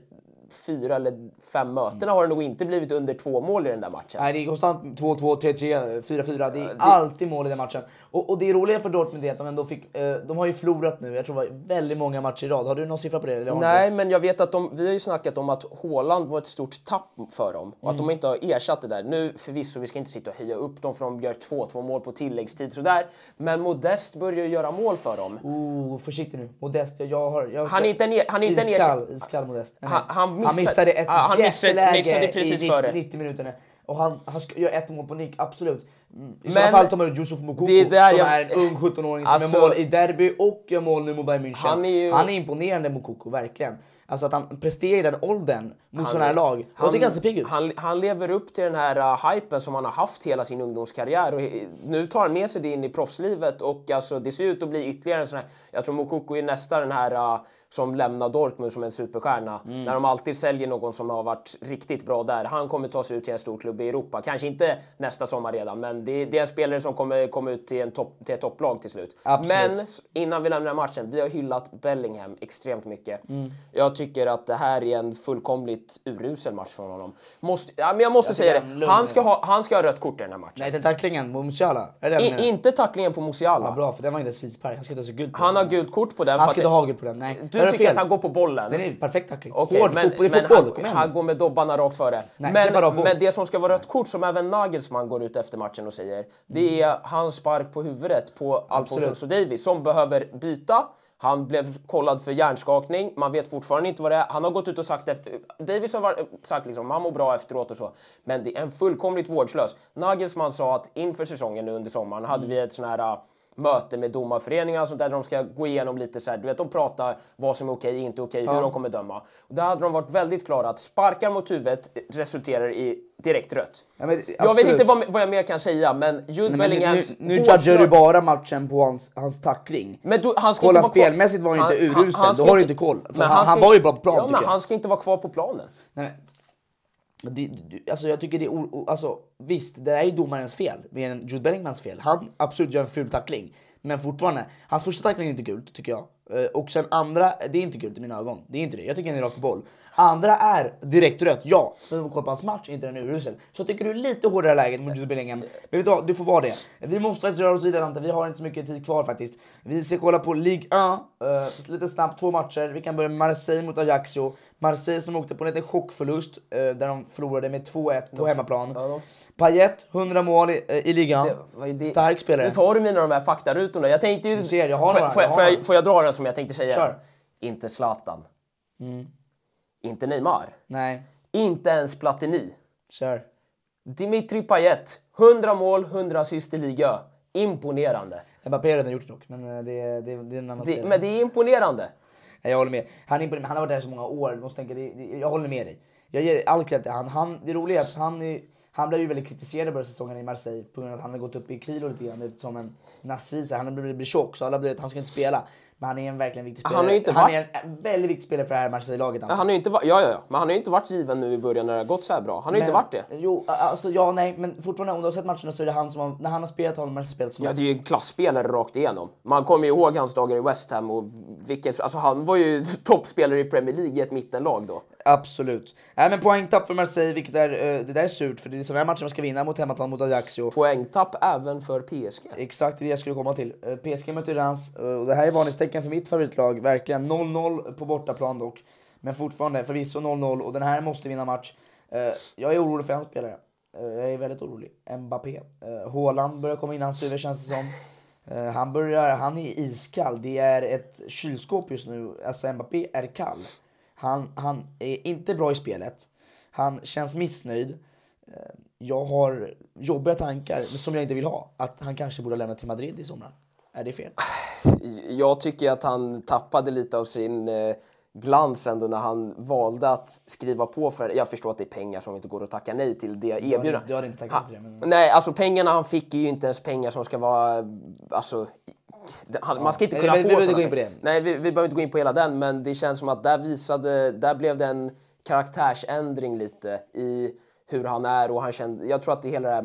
fyra eller fem mötena har det nog inte blivit under två mål i den där matchen. Nej, det är konstant 2-2, 3-3, 4-4. Det är alltid mål i den matchen. Och, och det roliga för Dortmund är att de ändå fick... Eh, de har ju förlorat nu, jag tror det var väldigt många matcher i rad. Har du någon siffra på det? Eller Nej, men jag vet att de, vi har ju snackat om att Haaland var ett stort tapp för dem och att Mm. de inte har ersatt det där. Nu förvisso, vi ska inte sitta och höja upp dem för de gör 2-2 mål på tilläggstid sådär. Men Modest börjar ju göra mål för dem. Oh, försiktig nu. Modest, jag, har... Jag, Han är inte en, e- han är inte en iskall, ersättning. iskall Modest. Nej, Han- nej. han missade- missade ett han missade- jätteläge missade precis i 90, före. 90 minuter. Och han, han ska göra ett mål på nick, absolut. I Men- sådana fall tar man ut Yusuf Moukoko Det är där som jag- är en ung 17-åring som Alltså- gör mål i derby och gör mål nu mot Bayern München. Han är ju- han är imponerande Moukoko, verkligen. Alltså att han presterar i den åldern mot sådana här lag. Han, Jag tycker han ser pigg ut. han, han lever upp till den här uh, hypen som han har haft hela sin ungdomskarriär. Och nu tar han med sig det in i proffslivet och alltså, det ser ut att bli ytterligare en sån här... Jag tror Mokoko är nästa den här uh, som lämnar Dortmund som en superstjärna. Mm. När de alltid säljer någon som har varit riktigt bra där. Han kommer ta sig ut till en stor klubb i Europa. Kanske inte nästa sommar redan, men det, det är en spelare som kommer komma ut till, en topp, till ett topplag till slut. Absolut. Men innan vi lämnar matchen, vi har hyllat Bellingham extremt mycket. Mm. Jag tycker att det här är en fullkomligt urusel match från honom. Måste, ja, men jag måste Jag säga det, han ska, ha, han ska ha rött kort i den här matchen. Nej, inte tacklingen mot Musiala. I, inte tacklingen på Musiala. Ja, bra, för den var inte ens frispark. Han ska inte ha gult på Han den. har gult kort på den. Han för ska inte ha gult på den. Nej. Du Har tycker fel. att han går på bollen? Den är perfekt tackling. Okej, Hård men, fotboll. Det men fotboll. han, igen. han går med dobbarna rakt före. Nej, men, på. men det som ska vara rött kort, som även Nagelsmann går ut efter matchen och säger, det är hans spark på huvudet på Alfonso Davies som behöver byta. Han blev kollad för hjärnskakning. Man vet fortfarande inte vad det är. Han har gått ut och sagt efter, Davis har sagt liksom, han mår bra efteråt och så. Men det är en fullkomligt vårdslös. Nagelsmann sa att inför säsongen nu under sommaren hade vi ett sån här möte med domarföreningar och sånt där, där de ska gå igenom lite så här, du vet de pratar vad som är okej, inte okej, hur de kommer döma. Och där hade de varit väldigt klara att sparkar mot huvudet resulterar i direkt rött. Ja, men, jag vet inte vad, vad jag mer kan säga, men Jude Nej, men nu, Bellinghams nu hårdslag- judgar du bara matchen på hans, hans tackling. men du, han ska Kolla inte spelmässigt var han inte urusel, då har du inte koll. Han- han ska var ju inte- bra på plan, Ja, men han ska inte vara kvar på planen. Nej, det, alltså jag tycker det är... Alltså, visst, det är ju domarens fel. Det är Jude Bellingmans fel. Han absolut gör en ful tackling. Men fortfarande, hans första tackling är inte gult tycker jag. Eh, och sen andra, det är inte gult i mina ögon. Det är inte det. Jag tycker han är rakt på boll. Andra är direkt rött, ja. Men om vi kollar på hans match inte den urusel. Så jag tycker du är lite hårdare läget mot Jude Bellingham. Men vet du vad, du får vara det. Vi måste faktiskt röra oss vidare Ante. Vi har inte så mycket tid kvar faktiskt. Vi ska kolla på Ligue 1. eh, lite snabbt, två matcher. Vi kan börja med Marseille mot Ajaccio. Marseille som åkte på en liten chockförlust eh, där de förlorade med 2-1 på hemmaplan. ja, Payet, 100 mål i, eh, i ligan. Det- det? Stark spelare. Nu tar du mina de här faktarutorna. Jag tänkte ju... Du ser, jag har får, några, får, jag får, jag, får jag dra den som jag tänkte säga? Kör. Mm. Inte Zlatan. Inte Neymar. Nej, Inte ens Platini. kör. Dimitri Payet. 100 mål, 100 assist i liga. Imponerande. Mbappé har redan gjort det dock, men eh, det, det, det är en annan Det, men det är imponerande. Jag håller med. Han, är han har varit där så många år. Måste tänka, det, det, jag håller med dig. Jag ger all cred till han. han. Det roliga är att han, är, han blev ju väldigt kritiserad i början av säsongen i Marseille på grund av att han har gått upp i kilo lite grann som en nazist. Han har blivit tjock så alla blev att han ska inte spela. Men han är en verkligen viktig Han spelare. har ju inte han varit- är en väldigt viktig spelare för det här Marseille-laget. Han har inte, va- ja, ja, ja, men han har ju inte varit given nu i början när det har gått så här bra. Han har ju inte varit det. Jo, alltså ja, nej, men fortfarande om du har sett matcherna så är det han som har, när han har spelat har Marseille spelat som Ja, det är ju en klassspelare rakt igenom. Man kommer ju ihåg hans dagar i West Ham och vilken, alltså han var ju toppspelare i Premier League i ett mittenlag då. Absolut. Nej men poängtapp för Marseille, vilket är, eh, det där är surt för det är sådana här matcher man ska vinna mot hemmaplan mot Ajaccio. Poängtapp även för PSG. Exakt det är det jag skulle komma till. Eh, PSG möter Reims eh, och det här är varningstecken för mitt favoritlag. Verkligen 0-0 på bortaplan dock. Men fortfarande förvisso 0-0 och den här måste vinna match. Jag är orolig för en spelare. Jag är väldigt orolig. Mbappé. Haaland börjar komma in i hans huvud känns det som. Han, börjar, han är iskall. Det är ett kylskåp just nu. Alltså Mbappé är kall. Han, han är inte bra i spelet. Han känns missnöjd. Eh, Jag har jobbiga tankar som jag inte vill ha. Att han kanske borde lämna till Madrid i sommar. Är det fel? Jag tycker att han tappade lite av sin eh, glans ändå när han valde att skriva på för, jag förstår att det är pengar som inte går att tacka nej till det erbjudandet. du hade inte tackat nej till det, men- Nej, alltså pengarna han fick är ju inte ens pengar som ska vara, alltså man ska inte Nej, kunna vi- få vi såna gå in på det. Nej, vi, vi behöver inte gå in på hela den, men det känns som att där visade, där blev det en karaktärsändring lite i hur han är och han kände, jag tror att det hela det här,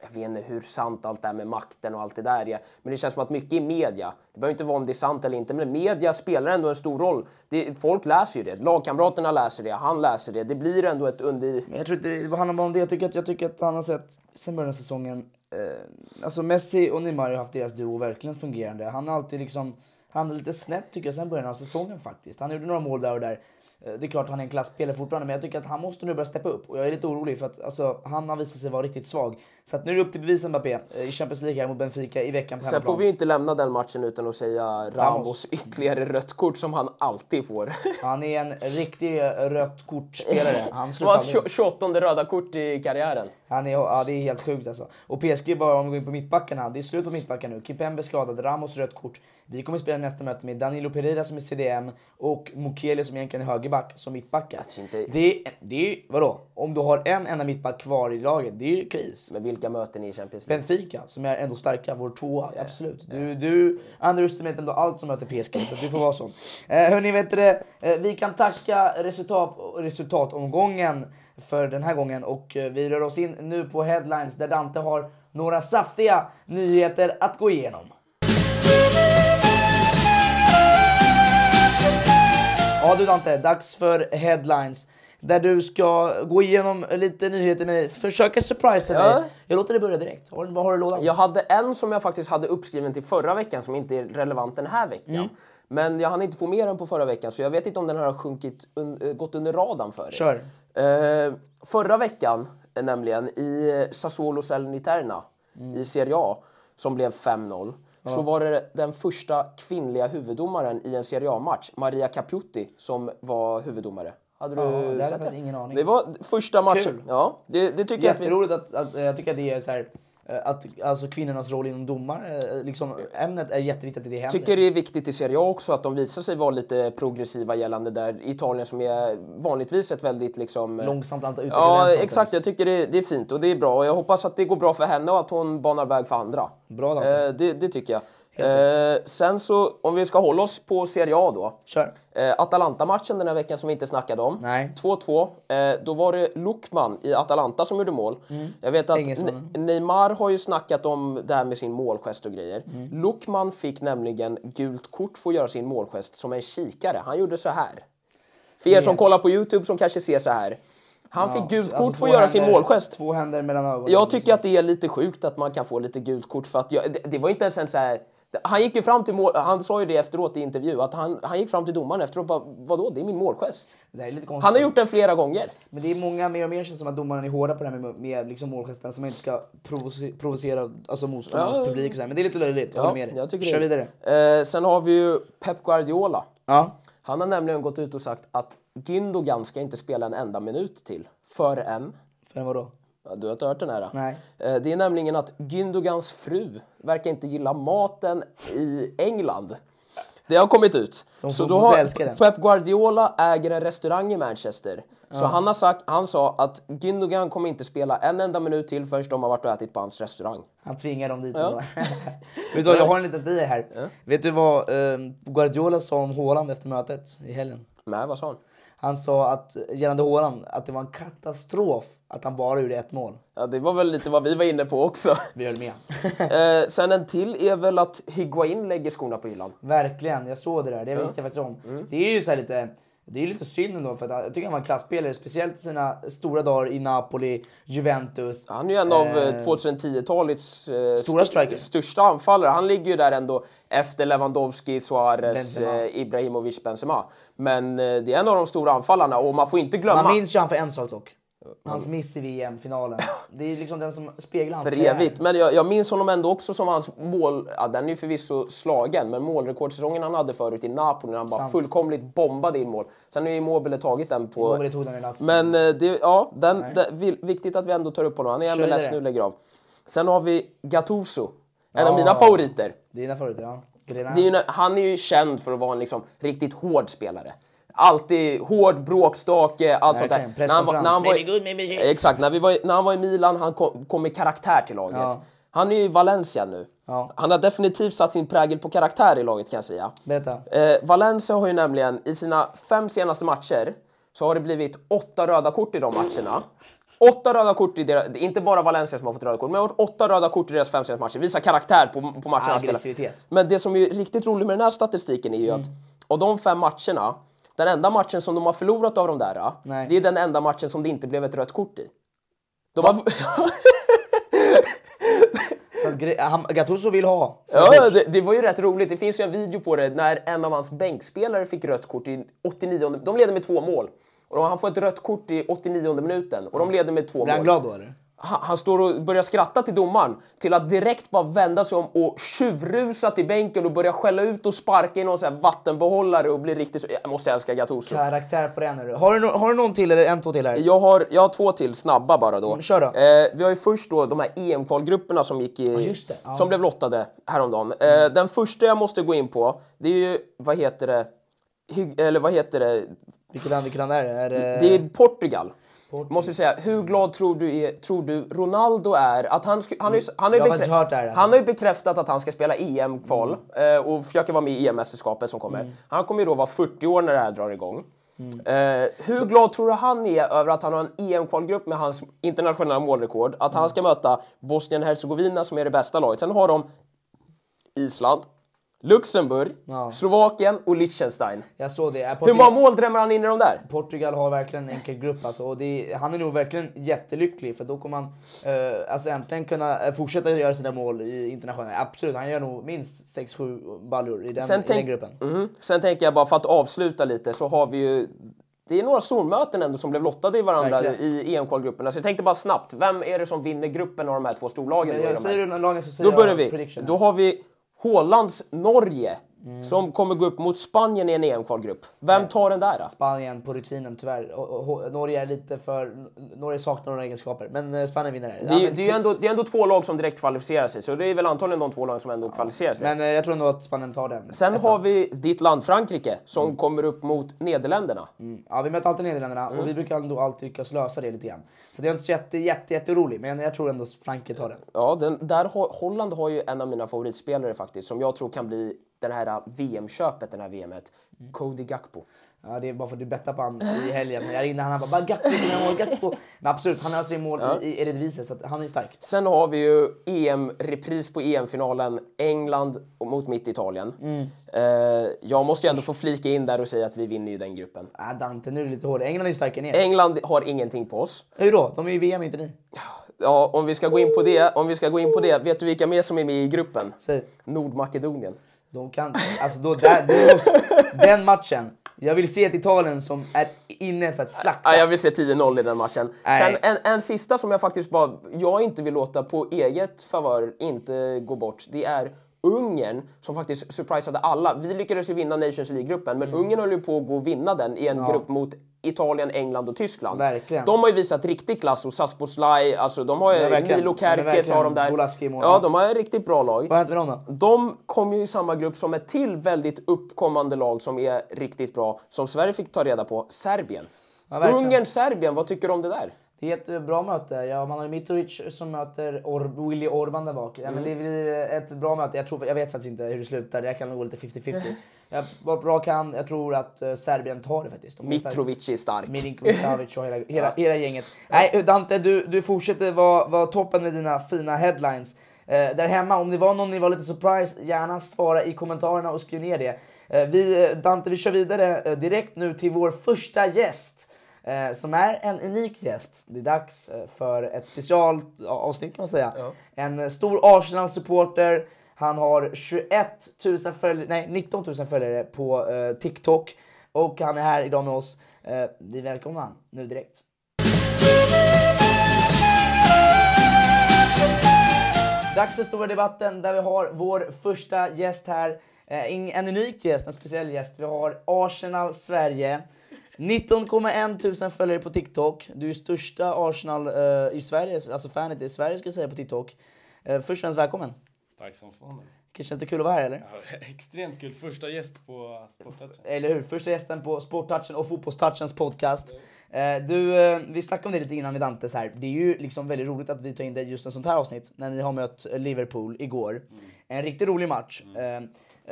jag vet inte hur sant allt det här med makten och allt det där är, men det känns som att mycket i media, det behöver inte vara om det är sant eller inte, men media spelar ändå en stor roll. Det, folk läser ju det, lagkamraterna läser det, han läser det, det blir ändå ett under... Men jag tror inte det handlar bara om det. Jag tycker att, jag tycker att han har sett, sen början av säsongen, eh, alltså Messi och Neymar har haft deras duo verkligen fungerande. Han har alltid liksom, han är lite snett tycker jag sen början av säsongen faktiskt. Han gjorde några mål där och där. Eh, Det är klart han är en klassspelare fortfarande men jag tycker att han måste nu börja steppa upp och jag är lite orolig för att alltså, han har visat sig vara riktigt svag. Så att nu är det upp till bevis Mbappé eh, i Champions League här mot Benfica i veckan på Sen får vi ju inte lämna den matchen utan att säga Ramos ytterligare rött kort som han alltid får. Han är en riktig eh, rött kortspelare. Han slutar var aldrig. 28 röda kort i karriären. Han är, ja, det är helt sjukt alltså. Och PSG bara om vi går in på mittbackarna. Det är slut på mittbackar nu. Kimpembe skadad, Ramos rött kort. Vi kommer spela nästa möte med Danilo Pereira som är CDM och Mukiele som egentligen är högerback som mittbackar. Alltså inte- Det är, det är vadå? Om du har en enda mittback kvar i laget, det är ju kris. Men vilka möten i Champions League? Benfica, som är ändå starka, vår tvåa, absolut. Du, du underestimate ändå allt som möter PSG, så du får vara sån. Eh, hörni, vet du? Eh, vi kan tacka resultat, resultatomgången för den här gången och eh, vi rör oss in nu på headlines där Dante har några saftiga nyheter att gå igenom. Ja du Dante, dags för headlines. Där du ska gå igenom lite nyheter med mig, försöka surprisa Ja. mig. Jag låter dig börja direkt. Har- Vad har du i lådan? Jag hade en som jag faktiskt hade uppskriven till förra veckan som inte är relevant den här veckan. Mm. Men jag hann inte få med den på förra veckan så jag vet inte om den har sjunkit un- eh, gått under radarn för er. Kör. Eh, förra veckan eh, nämligen i Sassuolo Salerniterna Mm. i Serie A som blev 5-0 så var det den första kvinnliga huvuddomaren i en Serie A-match, Maria Caputi, som var huvuddomare. Hade du Ja, det sett faktiskt ingen aning. Det var första matchen. Kul. Ja, det, det tycker jag att vi... Jätteroligt att, att, jag tycker att det är så här, att alltså kvinnornas roll inom domar, eh, liksom, ämnet är jätteviktigt att det händer. tycker det är viktigt i Serie A också att de visar sig vara lite progressiva gällande där Italien som är vanligtvis ett väldigt liksom... Långsamt antal Ja, exakt. Jag tycker det, det är fint och det är bra och jag hoppas att det går bra för henne och att hon banar väg för andra. Bra, eh, det, det tycker jag. Eh, sen så, om vi ska hålla oss på Serie A då. Kör. Eh, Atalanta-matchen den här veckan som vi inte snackade om. Nej. 2-2. Eh, då var det Lukman i Atalanta som gjorde mål. Jag vet att Mm. Ne- Neymar har ju snackat om det här med sin målgest och grejer. Mm. Lukman fick nämligen gult kort för att göra sin målgest som en kikare. Han gjorde så här. För er som kollar på Youtube som kanske ser så här. Han fick gult Alltså, kort för två att göra sin händer- målgest. Två händer mellan ögonen. Jag tycker att det är lite sjukt att man kan få lite gult kort för att jag, det, det var inte ens en så här. Han gick ju fram till mål, han sa ju det efteråt i intervju att han, han gick fram till domaren efteråt och bara vadå det är min målgest. Det är lite konstigt. Han har gjort den flera gånger. Men det är många mer och mer känns som att domarna är hårda på det här med, med liksom målgesterna så man inte ska provoce- provocera alltså motståndarnas Ja. publik så här. Men det är lite löjligt, jag håller med dig. jag Kör vidare. Eh, sen har vi ju Pep Guardiola. Ja. Han har nämligen gått ut och sagt att Gündogan ska inte spela en enda minut till förrän För vadå? Ja, du har inte hört den här? Nej. Eh, Det är nämligen att Gündogans fru verkar inte gilla maten i England. Det har kommit ut. Som Så då har. Pep Guardiola äger en restaurang i Manchester. Så han, har sagt, han sa att Gündogan kommer inte spela en enda minut till förrän de har varit och ätit på hans restaurang. Han tvingar dem dit. ändå. Vet du vad, jag har en liten teori här. Vet du vad eh, Guardiola sa om Haaland efter mötet i helgen? Nej, vad sa han? Han sa att gällande Haaland att det var en katastrof att han bara gjorde ett mål. Ja, det var väl lite vad vi var inne på också. Vi höll med. eh, sen en till är väl att Higuain lägger skorna på hyllan. Verkligen, jag såg det där. Det visste jag faktiskt om. Mm. Det är ju så här lite... Det är lite synd ändå för att jag tycker han var en klassspelare, speciellt i sina stora dagar i Napoli, Juventus. Han är ju en av Eh, eh, 2010-talets eh, Stora st- striker. största anfallare. Han ligger ju där ändå efter Lewandowski, Suarez, Benzema. eh, Ibrahimovic, Benzema. Men eh, det är en av de stora anfallarna och man får inte glömma... Man minns ju han för en sak dock. Hans miss i VM-finalen. Det är liksom den som speglar hans för evigt. Men jag, jag minns honom ändå också som hans mål... Ja, den är ju förvisso slagen, men målrekordsäsongen han hade förut i Napoli när han bara Sant. fullkomligt bombade in mål. Sen har ju Immobile tagit den på... Immobile tog den i Lazio. Men eh, det, ja, den, det, viktigt att vi ändå tar upp honom. Han är Kör MLS nu lägger av. Sen har vi Gattuso. En av Ja. mina favoriter. Dina favoriter, ja. Är ju, han är ju känd för att vara en liksom riktigt hård spelare. Alltid hård, bråkstake, allt sånt där. När han var- när han var i- Presskonferens. Baby good, baby shit. Exakt, när, vi var, när han var i Milan, han kom, kom med karaktär till laget. Ja. Han är ju i Valencia nu. Ja. Han har definitivt satt sin prägel på karaktär i laget kan jag säga. Eh, Valencia har ju nämligen i sina fem senaste matcher så har det blivit åtta röda kort i de matcherna. Åtta röda kort i deras, inte bara Valencia som har fått röda kort, men åtta röda kort i deras fem senaste matcher. Visar karaktär på, på matcherna. Aggressivitet. Men det som är riktigt roligt med den här statistiken är ju Mm. att av de fem matcherna, den enda matchen som de har förlorat av de där, Nej. det är den enda matchen som det inte blev ett rött kort i. De har, han, Gattuso vill ha. Ja, det, det var ju rätt roligt. Det finns ju en video på det när en av hans bänkspelare fick rött kort i 89. De leder med två mål. Och han får ett rött kort i 89 minuten och de leder med två Blir han mål. glad då eller? Han, står och börjar skratta till domaren till att direkt bara vända sig om och tjuvrusa till bänken och börja skälla ut och sparka i någon sån här vattenbehållare och bli riktigt. Jag måste älska Gattuso. Karaktär på den. är du. Har du, no- har du någon till eller en, två till här? Jag har, jag har två till snabba bara då. Mm, kör då. Eh, vi har ju först då de här EM-kvalgrupperna som gick i, det. Ja. Mm. som blev lottade häromdagen. Eh, den första jag måste gå in på, det är ju, vad heter det, eller vad heter det, Vilket land, vilket land är det? Är det... det är Portugal. Måste säga, hur glad tror du, är, tror du Ronaldo är? Att han, sku, han, har ju- han, har faktiskt hört det här, alltså. han har ju bekräftat att han ska spela EM-kval eh, och försöka vara med i EM-mästerskapet som kommer. Han kommer ju då vara 40 år när det här drar igång. Eh, hur glad tror du han är över att han har en EM-kvalgrupp med hans internationella målrekord? Att han ska möta Bosnien-Hercegovina som är det bästa laget. Sen har de Island, Luxemburg, Ja. Slovakien och Liechtenstein. Jag såg det. Är Hur Portugal, många mål drämmer han in i de där? Portugal har verkligen en enkel grupp alltså, och är, han är nog verkligen jättelycklig för då kommer han eh, alltså äntligen kunna eh, fortsätta göra sina mål i internationella. Absolut, han gör nog minst 6-7 baljor i den, Sen i tänk- den gruppen. Mhm. Sen tänker jag bara för att avsluta lite så har vi ju det är några stormöten ändå som blev lottade i varandra Verkligen. i EM-kvalgrupperna. Så jag tänkte bara snabbt, vem är det som vinner gruppen av de här två storlagen? Då säger du lagen så säger Då börjar vi. prediction. Då har vi Hålands Norge som kommer gå upp mot Spanien i en EM-kvalgrupp. Vem tar den där? Då? Spanien på rutinen tyvärr. Och, och, och, Norge är lite för... Norge saknar några egenskaper. Men eh, Spanien vinner det. Det, är- Ja, men det, är ändå, det är ändå två lag som direkt kvalificerar sig, så det är väl antagligen de två lagen som ändå kvalificerar sig. Men eh, jag tror ändå att Spanien tar den. Sen Ettan. har vi ditt land Frankrike som kommer upp mot Nederländerna. Mm. Ja, vi möter alltid Nederländerna Mm. och vi brukar ändå alltid lyckas lösa det lite grann. Så det är inte så jätte, jätte, jätte orolig, men jag tror ändå att Frankrike tar den. Ja, den, där Holland har ju en av mina favoritspelare faktiskt, som jag tror kan bli den här VM-köpet, den här VMet. Cody Gakpo. Ja, det är bara för att du bettade på han i helgen. Jag ringde han, bara, bara Gakpo, dina mål, Gakpo. Men absolut, han har sin mål i, i Eredivisie så han är stark. Sen har vi ju EM-repris på EM-finalen, England mot mitt Italien. Eh, jag måste ju ändå få flika in där och säga att vi vinner ju den gruppen. Äh, Dante, nu är du lite hård. England är starkare än er. England har ingenting på oss. Hur då? De är ju VM, inte ni. Ja, om vi ska gå in på det, om vi ska gå in på det, vet du vilka mer som är med i gruppen? Säg. Nordmakedonien. De kan, alltså då, där, det måste, den matchen. Jag vill se ett Italien som är inne för att slakta. Ja, jag vill se 10-0 i den matchen. Nej. Sen en, en sista som jag faktiskt bara, jag inte vill låta på eget favör inte gå bort. Det är Ungern som faktiskt surprisade alla. Vi lyckades ju vinna Nations League-gruppen, men Ungern höll ju på att gå och vinna den i en grupp mot Italien, England och Tyskland. Verkligen. De har ju visat riktig klass och Sasposlaj, alltså de har ju. Milo Kärkes har de där. Ja, de har ett riktigt bra lag. Vad har hänt med dem då? De kom ju i samma grupp som ett till väldigt uppkommande lag som är riktigt bra, som Sverige fick ta reda på, Serbien. Ja. Ungern-Serbien, vad tycker du om det där? Det är ett eh, bra möte. Ja, man har ju Mitrovic som möter Or Willy Orban där bak. Ja, men det blir ett bra möte. Jag, tror, jag vet faktiskt inte hur det slutar. Det kan gå lite 50-50. Jag var bra kan. Jag tror att eh, Serbien tar det faktiskt. De. Mitrovic är stark. Milinkovic Savic och hela, hela, hela gänget. Nej, Dante, du, du fortsätter vara vara toppen med dina fina headlines. Eh, där hemma, om det var någon ni var lite surprise, gärna svara i kommentarerna och skriv ner det. Eh, vi, eh, Dante, vi kör vidare eh, direkt nu till vår första gäst. Eh, som är en unik gäst. Det är dags eh, för ett specialavsnitt kan man säga. En eh, stor Arsenal-supporter. Han har 21 000 följare, nej 19 000 följare på eh, TikTok. Och han är här idag med oss. Eh, vi välkomnar han nu direkt. Dags för stora debatten där vi har vår första gäst här. Eh, en unik gäst, en speciell gäst. Vi har Arsenal Sverige. 19,1 tusen följare på TikTok. Du är största Arsenal eh, i Sverige, alltså fanet i Sverige skulle jag säga på TikTok. Eh, först och främst välkommen. Tack som fan. Känns det kul att vara här eller? Ja, extremt kul. Första gäst på Sporttouchen. Eller hur? Första gästen på Sporttouchen och Fotbollstouchens podcast. Eh, du, eh, vi snackade om det lite innan i Dantes här. Det är ju liksom väldigt roligt att vi tar in dig just en sånt här avsnitt när ni har mött Liverpool igår. En riktigt rolig match. Eh,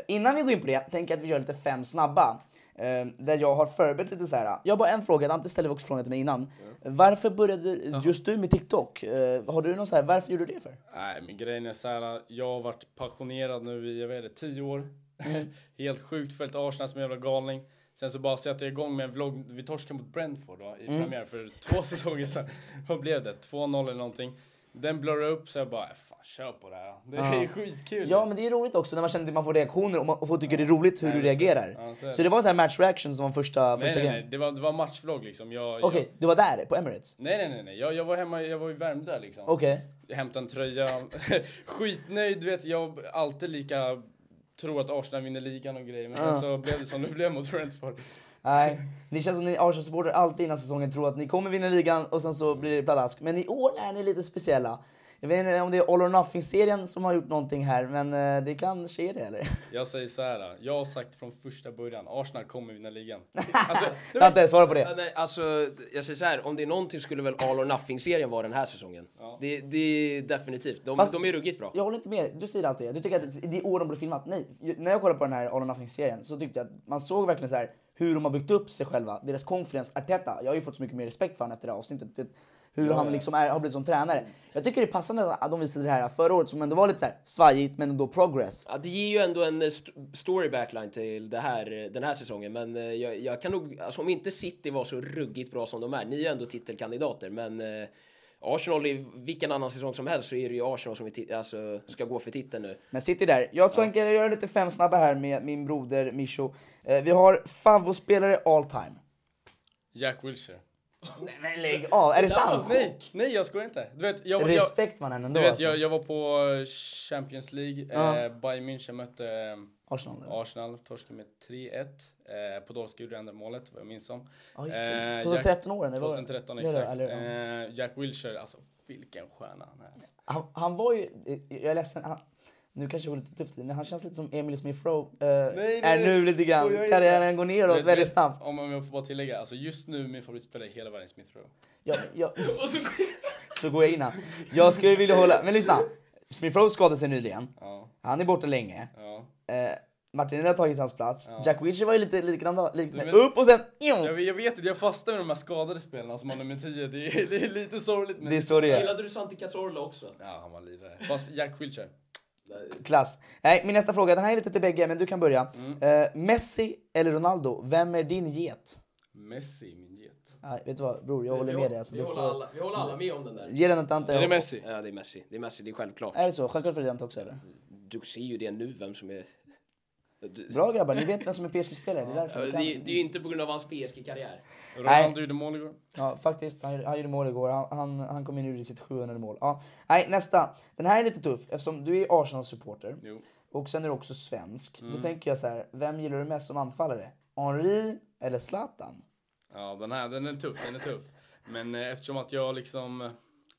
innan vi går in på det tänker jag att vi gör lite fem snabba. Eh, där jag har förberett lite så här. Jag har bara en fråga, Dante ställde också frågan till mig innan. Varför började just du med TikTok? Eh, har du någon så här, varför gjorde du det för? Nej, men grejen är så här. Jag har varit passionerad nu i, jag vet inte, tio år. Helt sjukt följt Arsenal som en jävla galning. Sen så bara sätter jag igång med en vlogg. Vi torskade mot Brentford va, i premiär för två säsonger sedan. Vad blev det? 2-0 eller någonting. Den blurrade upp så jag bara, "Äh, fan kör på det här. Det är skitkul. Ja men det är roligt också när man känner att man får reaktioner och, man, och folk tycker det är roligt hur Ja, du reagerar. Ja, så så det. var så här match reaction som var första, nej, första nej, grejen? nej. Det var, det var matchvlogg liksom. Okej, jag, du var där på Emirates? nej, nej, nej, nej. Jag, jag var hemma, jag var i Värmdö liksom. Okej. Jag hämtade en tröja. Skitnöjd, vet. Jag alltid lika tror att Arsenal vinner ligan och grejer. Men sen så blev det som det blev mot Brentford. Nej, det känns som ni Arsenal-supportrar alltid innan säsongen tror att ni kommer vinna ligan och sen så blir det pladask. Men i år är ni lite speciella. Jag vet inte om det är All or Nothing-serien som har gjort någonting här, men eh, det kanske är det eller? Jag säger så här. Jag har sagt från första början, Arsenal kommer vinna ligan. Alltså, Dante, svara på Ja, det. nej, alltså, jag säger så här, om det är någonting skulle väl All or Nothing-serien vara den här säsongen. Det, det är definitivt. De, Fast- de är ruggigt bra. Jag håller inte med, du säger alltid det. Du tycker att det är år de borde filmat. Nej, när jag kollade på den här All or Nothing-serien så tyckte jag att man såg verkligen så här hur de har byggt upp sig själva, deras confidence. Arteta, jag har ju fått så mycket mer respekt för honom efter det här avsnittet. Hur han liksom är, har blivit som tränare. Jag tycker det är passande att de visade det här förra året som ändå var lite så här svajigt men ändå progress. Ja, det ger ju ändå en eh, st- story backline till det här, eh, den här säsongen. Men eh, jag, jag kan nog, alltså om inte City var så ruggigt bra som de är, ni är ju ändå titelkandidater, men Arsenal i vilken annan säsong som helst så är det ju Arsenal som alltså, ska gå för titeln nu. Men City där. Jag tänker göra lite fem snabba här med min broder Misho. Eh, vi har favvospelare all time. Jack Wilshere. Nej men lägg av, är det sant? Nej, nej jag skojar inte. Du vet, jag, jag, Respekt mannen ändå du vet, alltså. jag, jag var på Champions League. Ja. Eh, Bayern München mötte eh, Arsenal. eller? Arsenal, torskade med 3-1. Eh, Podolski gjorde enda målet, vad jag minns som. Ja just det. Eh, 2013 åren, det var- 2013, Ja, det- exakt. eller- ja. Eh, Jack Wilshere, alltså vilken stjärna han är. alltså. Han, han var ju, jag är ledsen, han, nu kanske det var lite tufft men han känns lite som Emil Smith Rowe. Eh, är nu lite grann, karriären går neråt väldigt vet, snabbt. Om jag får bara tillägga, alltså just nu min favoritspelare i hela världen är Smith Rowe. Ja, ja, så går jag in här. Jag skulle vilja hålla, men lyssna. Smith Rowe skadade sig nyligen. Ja, Han är borta länge. ja. Eh, Martinelli har tagit hans plats. Jack Wilshere var ju lite liknande, liknande. Men- upp och sen... Jag, vet- jag vet inte, jag fastnar med de här skadade spelarna som har nummer 10. Det är, det är lite sorgligt. Men... Det är så det är. Gillade du Santi Cazorla också? Ja, han var lirare. Fast Jack Wilshere. Klass. Nej, min nästa fråga, den här är lite till bägge, men du kan börja. Mm. Eh, Messi eller Ronaldo, vem är din get? Messi, min get. Nej, vet du vad bror, jag håller med dig. Alltså, vi, håller får... alla, vi håller alla med om den där. Ge den ett Dante. Är det Messi? Ja, det är Messi. Det är Messi, det är självklart. Är det så? Självklart för dig Dante också eller? Du ser ju det nu, vem som är... Du, Bra grabbar, ni vet vem som är PSG-spelare. Det är Ja, det, kan... är- det är ju inte på grund av hans PSG-karriär. Ronaldo gjorde mål igår. Ja, faktiskt. Han, han gjorde mål igår. Han, han, han kom in gjorde sitt 700 mål. Ja. Nej, nästa. Den här är lite tuff eftersom du är Arsenal-supporter. Och sen är du också svensk. Mm. Då tänker jag så här, vem gillar du mest som anfallare? Henri eller Zlatan? Ja, den här, den är tuff, den är tuff. Men eh, eftersom att jag liksom...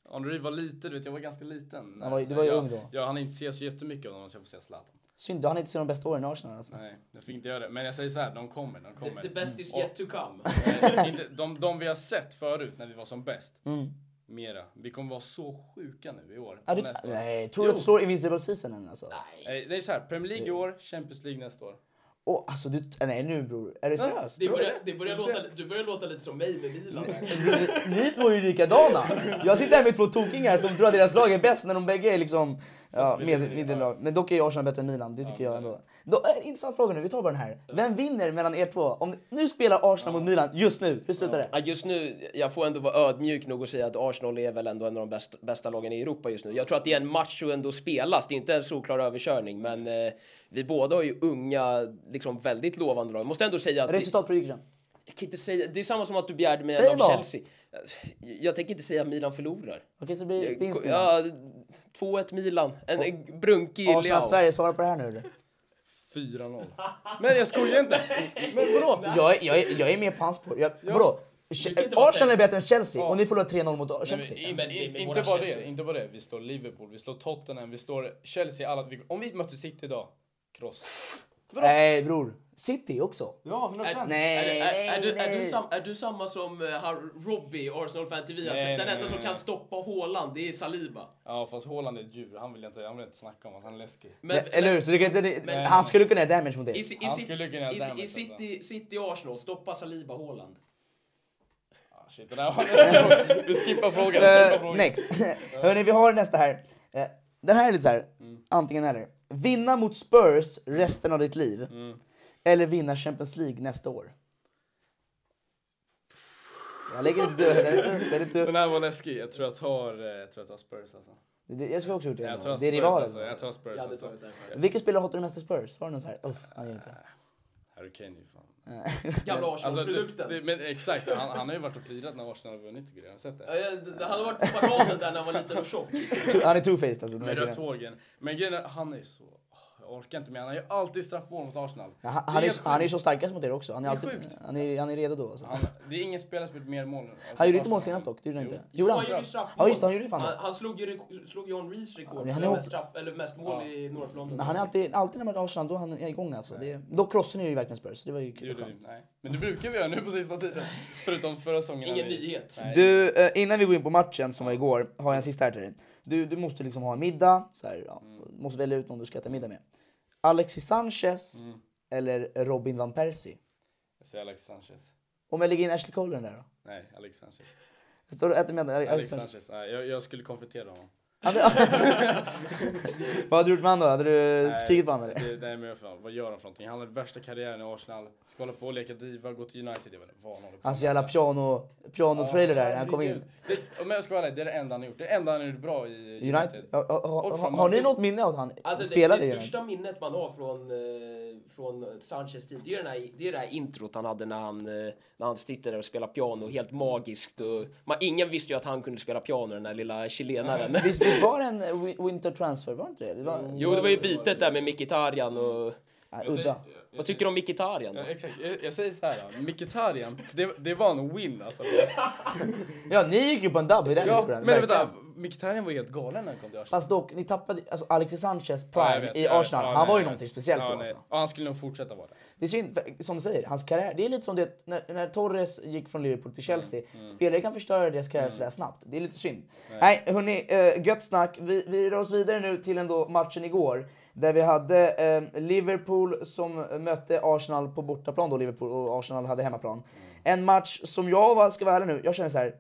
eh, Henry var liten, du vet, jag var ganska liten. Han var- du var ju jag, ung då. Jag hann inte se så jättemycket av dem så jag får se Zlatan. Synd, du hann inte se de bästa åren i Arsenal alltså. Nej, jag fick inte göra det. Men jag säger så här, de kommer, de kommer. The best is yet to come. Eh, inte, de, de vi har sett förut när vi var som bäst. Mera. Vi kommer vara så sjuka nu i år. Mm. Och du, nästa år. nej, tror du att du slår Invincible Seasonen alltså? Nej, Det är så här, Premier League i år, Champions League nästa år. Åh, alltså du, nej nu bror, är du seriös? Det börjar, det börjar låta, du börjar låta lite som mig med Milan. Ni två är ju likadana. Jag sitter här med två tokingar som tror att deras lag är bäst när de bägge är liksom ja, med, medellag. Men dock är ju Arsenal bättre än Milan, det tycker jag ändå. Då, äh, intressant fråga nu, vi tar bara den här. Vem vinner mellan er två? Om nu spelar Arsenal mot Milan just nu, hur slutar det? Ja, just nu, jag får ändå vara ödmjuk nog och säga att Arsenal är väl ändå en av de bästa, bästa lagen i Europa just nu. Jag tror att det är en match som ändå spelas, det är inte en solklar överkörning, men eh, vi båda har ju unga, liksom väldigt lovande lag. Jag måste ändå säga att... Resultatprediction. Jag kan inte säga, det är samma som att du begärde mig Säg en av. Chelsea. Jag tänker inte säga att Milan förlorar. Okej, så det blir vinst Milan. Ja, 2-1 Milan. En, en brunkig Arsenal Leao. Sverige, svara på det här nu. Eller? 4-0. Men jag skojar inte! Men vadå? Jag, är- jag, är- jag är med på hans spår. Jag, Vadå? Arsenal är bättre än Chelsea Ja. och ni förlorar 3-0 mot Nej, men Chelsea. inte, Men- in- men inte bara Chelsea. det, inte bara det. Vi slår Liverpool, vi slår Tottenham, vi slår Chelsea. Alla, vi, om vi mötte City idag, kross. Nej bror, City också. Ja, 100%. Nej, Är, är, är, nej, du, är, nej. du sam, är du samma som uh, har Robbie, Arsenal Fan TV? Att Nej, den nej, enda nej, som nej. kan stoppa Haaland, det är Saliba. Ja, fast Haaland är ett djur. Han vill jag inte, han vill inte snacka om. att Han är läskig. Men, Ja, Eller hur? Så du kan det, han skulle kunna göra damage mot i, dig. i, i, Han skulle kunna i, ha damage, i alltså. City, City Arsenal, stoppa Saliba Haaland. Ah, shit, det där var... vi skippar frågan. skippar Uh, frågan. next. Hörni, vi har nästa här. Eh, den här är lite så här. antingen eller. Vinna mot Spurs resten av ditt liv. Eller vinna Champions League nästa år. Jag lägger lite dörr, den här var läskig. Jag tror jag tar, eh, jag tror jag tar Spurs alltså. Det- Jag skulle också gjort det. Jag ändå. tar Det är Spurs rivaler. alltså. Jag tar Spurs alltså. Vilken spelare hatar du mest i Spurs? Har du någon så här? Uff, han inte. Harry Kane är ju fan... Gamla Alltså, Arsenal-produkten. det, men exakt, han, han har ju varit och firat när Arsenal har vunnit tycker jag. Har du sett det? Ja, det- Han har varit på paraden där när han var liten och tjock. Han är two-faced alltså. Med rött hårgen. Men grejen är, han är så... orkar inte med Han har ju alltid straffmål mot Arsenal. Ja, han, han, är, helt han är så starkast mot er också. Han är, Det är alltid, sjukt. han är, han är redo då alltså. Han, det är ingen spelare som gjort mer mål. Han gjorde inte mål senast dock, det gjorde han inte. Gjorde han gjorde straffmål. Ja just det, han gjorde ju fan Han, han slog ju, slog ju Henrys rekord men han är mest, straff, eller mest mål i North London. Men han är alltid, alltid när man har Arsenal, då är han är igång alltså. Det, då krossar ni ju verkligen Spurs, det var ju Det skönt. Nej. Men det brukar vi göra nu på sista tiden. Förutom förra säsongen. Ingen vi- nyhet. Nej. Du, eh, innan vi går in på matchen som var igår, har jag en sista här till dig. Du, du måste liksom ha en middag, så här, ja, måste välja ut någon du ska äta middag med. Alexis Sanchez eller Robin van Persie? Jag säger Alex Sanchez. Om jag lägger in Ashley Cole där då? Nej, Alex Sanchez. Står du och äter med Alex, Alex Sanchez? Sanchez. Nej, jag, jag skulle konfrontera honom. Vad hade du gjort med honom då? Hade du skrikit på honom eller? Det, det är med för, vad gör han för någonting? Han har den värsta karriären i Arsenal. Ska hålla på och leka diva, gå till United. Vet inte vad han håller på Hans jävla piano, piano-trailer där, han kom in. Det, om jag ska vara ärlig, det är det enda han har gjort. Det enda han har gjort bra i United. United? Ja, ha, ha, ha, har ni något minne av att han Alltså, det, spelade det United? största minnet man har från, eh, från Sanchez tid, det är, den här, det är det här introt han hade när han, eh, när han sitter där och spelar piano, helt magiskt. Och, man, ingen visste ju att han kunde spela piano, den där lilla chilenaren. Visst, visst var det en wi- winter transfer, var det inte det? det var, Jo, det var ju bytet där med Mkhitaryan och... säger- udda. Vad tycker du om Mkhitaryan? Ja, exakt, jag, jag säger så här. Ja. Mkhitaryan, det, det var en win alltså. Ja, ni gick ju på en dubb i den Ja, historien. men vänta, Mkhitaryan var helt galen när han kom till Arsenal. Fast dock, ni tappade, alltså Alexis Sanchez prime vet, i Arsenal, han nej, var ju någonting speciellt ja, då nej. alltså. Ja, han skulle nog fortsätta vara det. Det är synd, för, som du säger, hans karriär, det är lite som det när, när Torres gick från Liverpool till Chelsea. Mm, Spelare kan förstöra deras karriär sådär snabbt. Det är lite synd. Nej, hörni, uh, gött snack. Vi, vi rör oss vidare nu till ändå matchen igår. Där vi hade eh, Liverpool som mötte Arsenal på bortaplan då, Liverpool, och Arsenal hade hemmaplan. Mm. En match som jag var, ska vara ärlig nu, jag känner så här.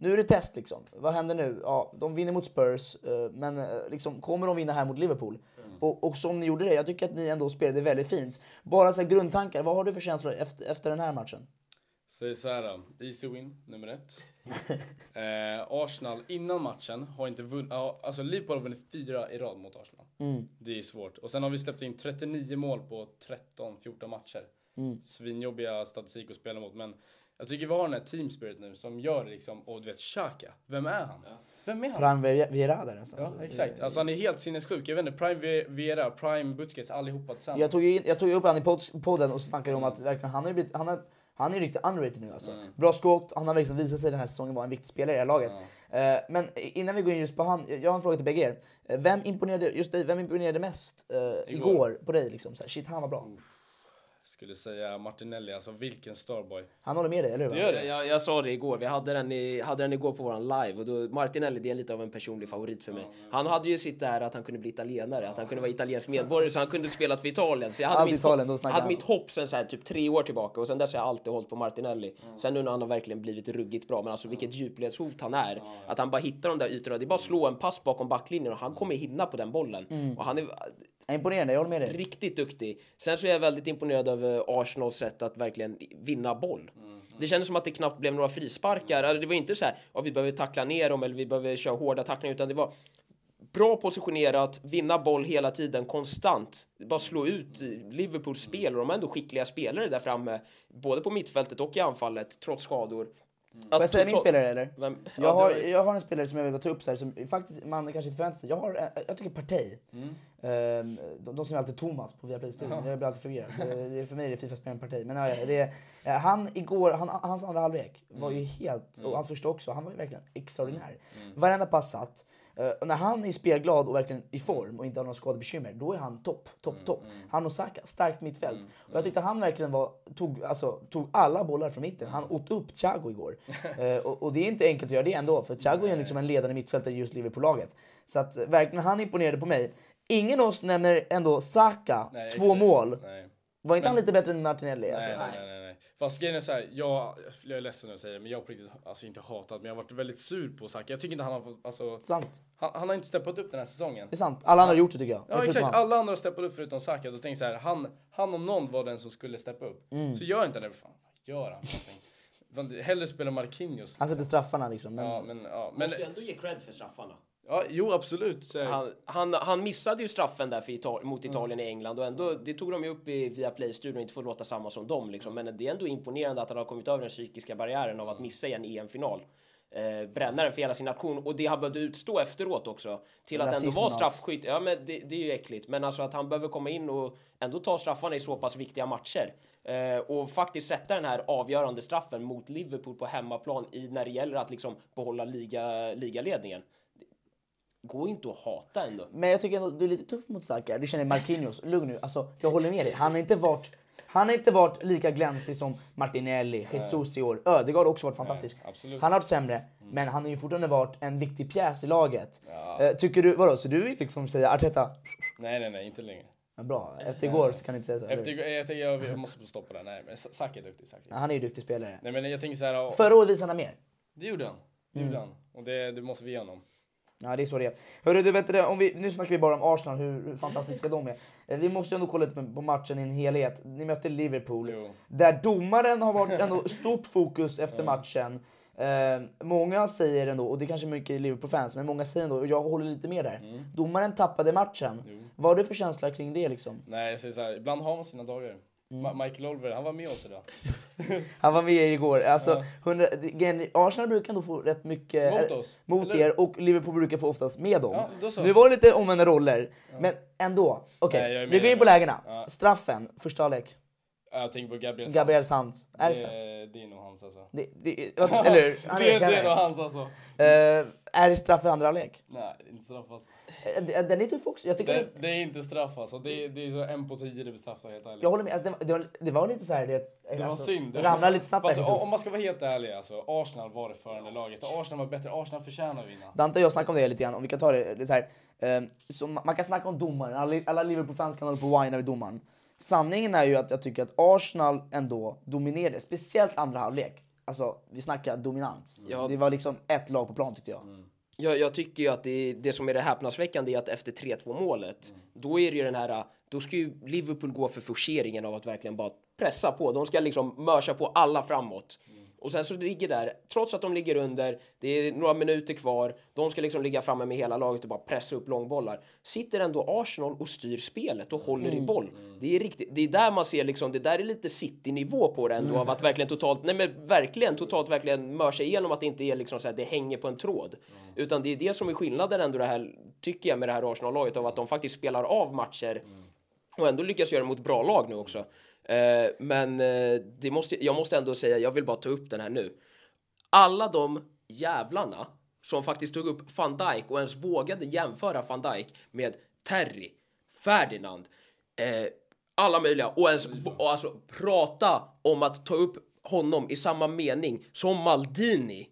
Nu är det test liksom. Vad händer nu? Ja, de vinner mot Spurs, eh, men eh, liksom, kommer de vinna här mot Liverpool? Och, och som ni gjorde det, jag tycker att ni ändå spelade väldigt fint. Bara så här grundtankar, vad har du för känslor efter, efter den här matchen? Säg så här då. Easy win, nummer ett. eh, Arsenal innan matchen har inte vunnit, alltså Liverpool har vunnit fyra i rad mot Arsenal. Det är svårt. Och sen har vi släppt in 39 mål på 13-14 matcher. Svinjobbiga statistik att spela mot men jag tycker vi har den här team spirit nu som gör liksom, och du vet Xhaka, vem är han? Vem är han? Prime Vie- Vieira där nästan. Ja, Alltså, exakt. Alltså han är helt sinnessjuk. Jag vet inte, Prime Vie- Vieira, Prime Busquets, allihopa tillsammans. Jag tog, ju in, jag tog ju upp han i podden och snackade om att verkligen, han har ju blivit, han har, Han är riktigt underrated nu alltså. Bra skott, han har liksom visat sig den här säsongen vara en viktig spelare i det här laget. Eh, men innan vi går in just på han, jag har en fråga till bägge er. Eh, Vem imponerade, just dig, vem imponerade mest eh, igår. på dig? Liksom? Så här, shit, han var bra. Skulle säga Martinelli, alltså vilken starboy. Han håller med dig, eller hur? Det gör det. Jag, jag sa det igår, vi hade den, i, hade den igår på våran live och då, Martinelli det är lite av en personlig favorit för mig. Han hade ju sitt där att han kunde bli italienare, att han kunde vara italiensk medborgare så han kunde spelat för Italien. Så jag hade, Allt mitt, Italien, hopp, hade mitt hopp sen så här, typ tre år tillbaka och sen dess har jag alltid hållit på Martinelli. Sen nu när han har verkligen blivit ruggigt bra, men alltså vilket djupledshot han är. Att han bara hittar de där ytorna, det är bara att slå en pass bakom backlinjen och han kommer hinna på den bollen. Mm. Och han är Imponerande, jag håller med dig. riktigt duktig. Sen så är jag väldigt imponerad över eh, Arsenals sätt att verkligen vinna boll. Det kändes som att det knappt blev några frisparkar. Alltså, Det var inte så här att vi behöver tackla ner dem eller vi behöver köra hårda tacklingar utan det var bra positionerat, vinna boll hela tiden konstant. Bara slå ut eh, Liverpools spel och de har ändå skickliga spelare där framme. Både på mittfältet och i anfallet trots skador. Får jag säga min spelare eller? Vem? Jag, Ja, har, du- jag har en spelare som jag vill ta upp så här, som faktiskt man kanske inte förväntar sig. Jag, har, jag tycker Partey. Ehm, de, de som är alltid Thomas på Viaplay Studio. Jag blir alltid förvirrad. Det- det är- För mig är det Fifa-spelaren Partey. Men ja, ja, det han igår, han, hans andra halvlek var ju helt, och hans första också, han var ju verkligen extraordinär. Varenda pass satt. Och när han är spelglad och verkligen i form och inte har några skadebekymmer, då är han topp, topp, topp. Han och Saka, starkt mittfält. Och jag tyckte han verkligen var, tog, alltså, tog alla bollar från mitten. Han åt upp Thiago igår. Eh, och, och det är inte enkelt att göra det ändå, för Thiago är liksom en ledande mittfältare i just Liverpool-laget. Så att eh, verkligen, han imponerade på mig. Ingen av oss nämner ändå Saka, Nej, två mål. Nej. Var inte han lite bättre än Martinelli? Alltså? Nej, nej, nej, nej, nej. Fast grejen är så här, jag, jag är ledsen att säga det, men jag har på riktigt, alltså inte hatat, men jag har varit väldigt sur på Saka. Jag tycker inte han har fått, alltså, Sant. han, han har inte steppat upp den här säsongen. Det är sant. Alla andra har gjort det tycker jag. Ja exakt, han. alla andra har steppat upp förutom Saka. Då tänkte jag så här, han, han om någon var den som skulle steppa upp. Mm. Så gör inte det, fan, gör han? för någonting? Hellre spela Marquinhos. Han sätter straffarna liksom. Men... Ja, men, ja, men, Måste ändå ge cred för straffarna. Ja, jo absolut. Så, Han, han, han missade ju straffen där för Ital mot Italien i England och ändå, det tog de ju upp i, via Play-studion, inte att låta samma som dem liksom. Men det är ändå imponerande att han har kommit över den psykiska barriären av att missa i en EM-final. Eh, brännaren för hela sin nation och det han behövde utstå efteråt också till att ändå vara straffskytt. Ja, men det, det är ju äckligt, men alltså att han behöver komma in och ändå ta straffarna i så pass viktiga matcher eh, och faktiskt sätta den här avgörande straffen mot Liverpool på hemmaplan i när det gäller att liksom behålla liga, ligaledningen. Går inte att hata ändå. Men jag tycker ändå du är lite tuff mot Saka. Du känner Marquinhos. Lugn nu. Alltså, jag håller med dig. Han har inte varit, han har inte varit lika glänsig som Martinelli, Jesus i år. Ödegaard har också varit fantastisk. absolut. Han har varit sämre, men han har ju fortfarande varit en viktig pjäs i laget. Eh, tycker du, vadå, så du vill liksom säga Arteta, nej, nej, nej, inte längre. ja, bra, efter igår så kan du inte säga så. eller Efter, jag, tänker, jag, jag måste stoppa det. Nej, men Saka är duktig. Saka. Ja, Han är ju duktig spelare. Nej, men jag tänker så här, Förra året visade han mer. det gjorde han. Det gjorde han. Och det, det måste vi ge honom. Ja, det är så det är. Hörru, du vet det, om vi, nu snackar vi bara om Arsenal, hur, fantastiska de är. Eh, Vi måste ändå kolla lite på- matchen i en helhet. Ni mötte Liverpool, Jo. där domaren har varit ändå stort fokus efter matchen. Eh, många säger ändå, och det är kanske mycket Liverpool-fans, men många säger ändå, och jag håller lite med där. Domaren tappade matchen. Vad har du för känsla kring det liksom? Nej, jag säger så här, ibland har man sina dagar. Ma- Michael Oliver, han var med oss idag. Han var med igår. Alltså, 100, det- Arsenal brukar ändå få rätt mycket Mot oss, mot er och Liverpool brukar få oftast med dem. Ja, nu var det lite omvända roller, men ändå. Okej, är vi går in på lägena. Ja. Straffen, första halvlek. Jag tänker på Gabriel Gabriel. Sands. Är det straff? det är nog hans alltså. Det, det, eller hur? Han det, är nog hans alltså. Eh, är det straff i andra halvlek? Nej, det är inte straff alltså. Eh, det- Den är tuff också. Jag tycker Det, det, det är inte straff alltså. Det, det är så en på tio det blir straff så helt ärligt. jag håller med. Alltså, det, var- det, var, det var lite så här, det, Det var alltså, synd. Ramlade lite snabbt Jesus. om man ska vara helt ärlig alltså. Arsenal var det förande laget. Arsenal var bättre. Arsenal förtjänar att vinna. Dante och jag snackade om det lite grann, om vi kan ta det, det så här, eh, så man kan snacka om domaren, alla, alla Liverpool-fans kan hålla på och whina vid domaren. Sanningen är ju att jag tycker att Arsenal ändå dominerade, speciellt andra halvlek. Alltså, vi snackar dominans. Ja. Det var liksom ett lag på plan tyckte jag. Jag, jag tycker ju att det, det som är det häpnadsväckande är att efter 3-2 målet, då är det ju den här, då ska ju Liverpool gå för forceringen av att verkligen bara pressa på. De ska liksom mörsa på alla framåt. Och sen så ligger där, trots att de ligger under, det är några minuter kvar, de ska liksom ligga framme med hela laget och bara pressa upp långbollar. Sitter ändå Arsenal och styr spelet och håller i boll. Det är riktigt, det är där man ser liksom, det där är lite City-nivå på det ändå av att verkligen totalt, nej men verkligen totalt verkligen mörsa igenom att det inte är liksom så här, det hänger på en tråd. Utan det är det som är skillnaden ändå det här, tycker jag med det här Arsenal-laget av att de faktiskt spelar av matcher och ändå lyckas göra det mot bra lag nu också. Eh, men eh, det måste, jag måste ändå säga, jag vill bara ta upp den här nu. Alla de jävlarna som faktiskt tog upp van Dijk och ens vågade jämföra van Dijk med Terry, Ferdinand, eh, alla möjliga och ens och alltså prata om att ta upp honom i samma mening som Maldini.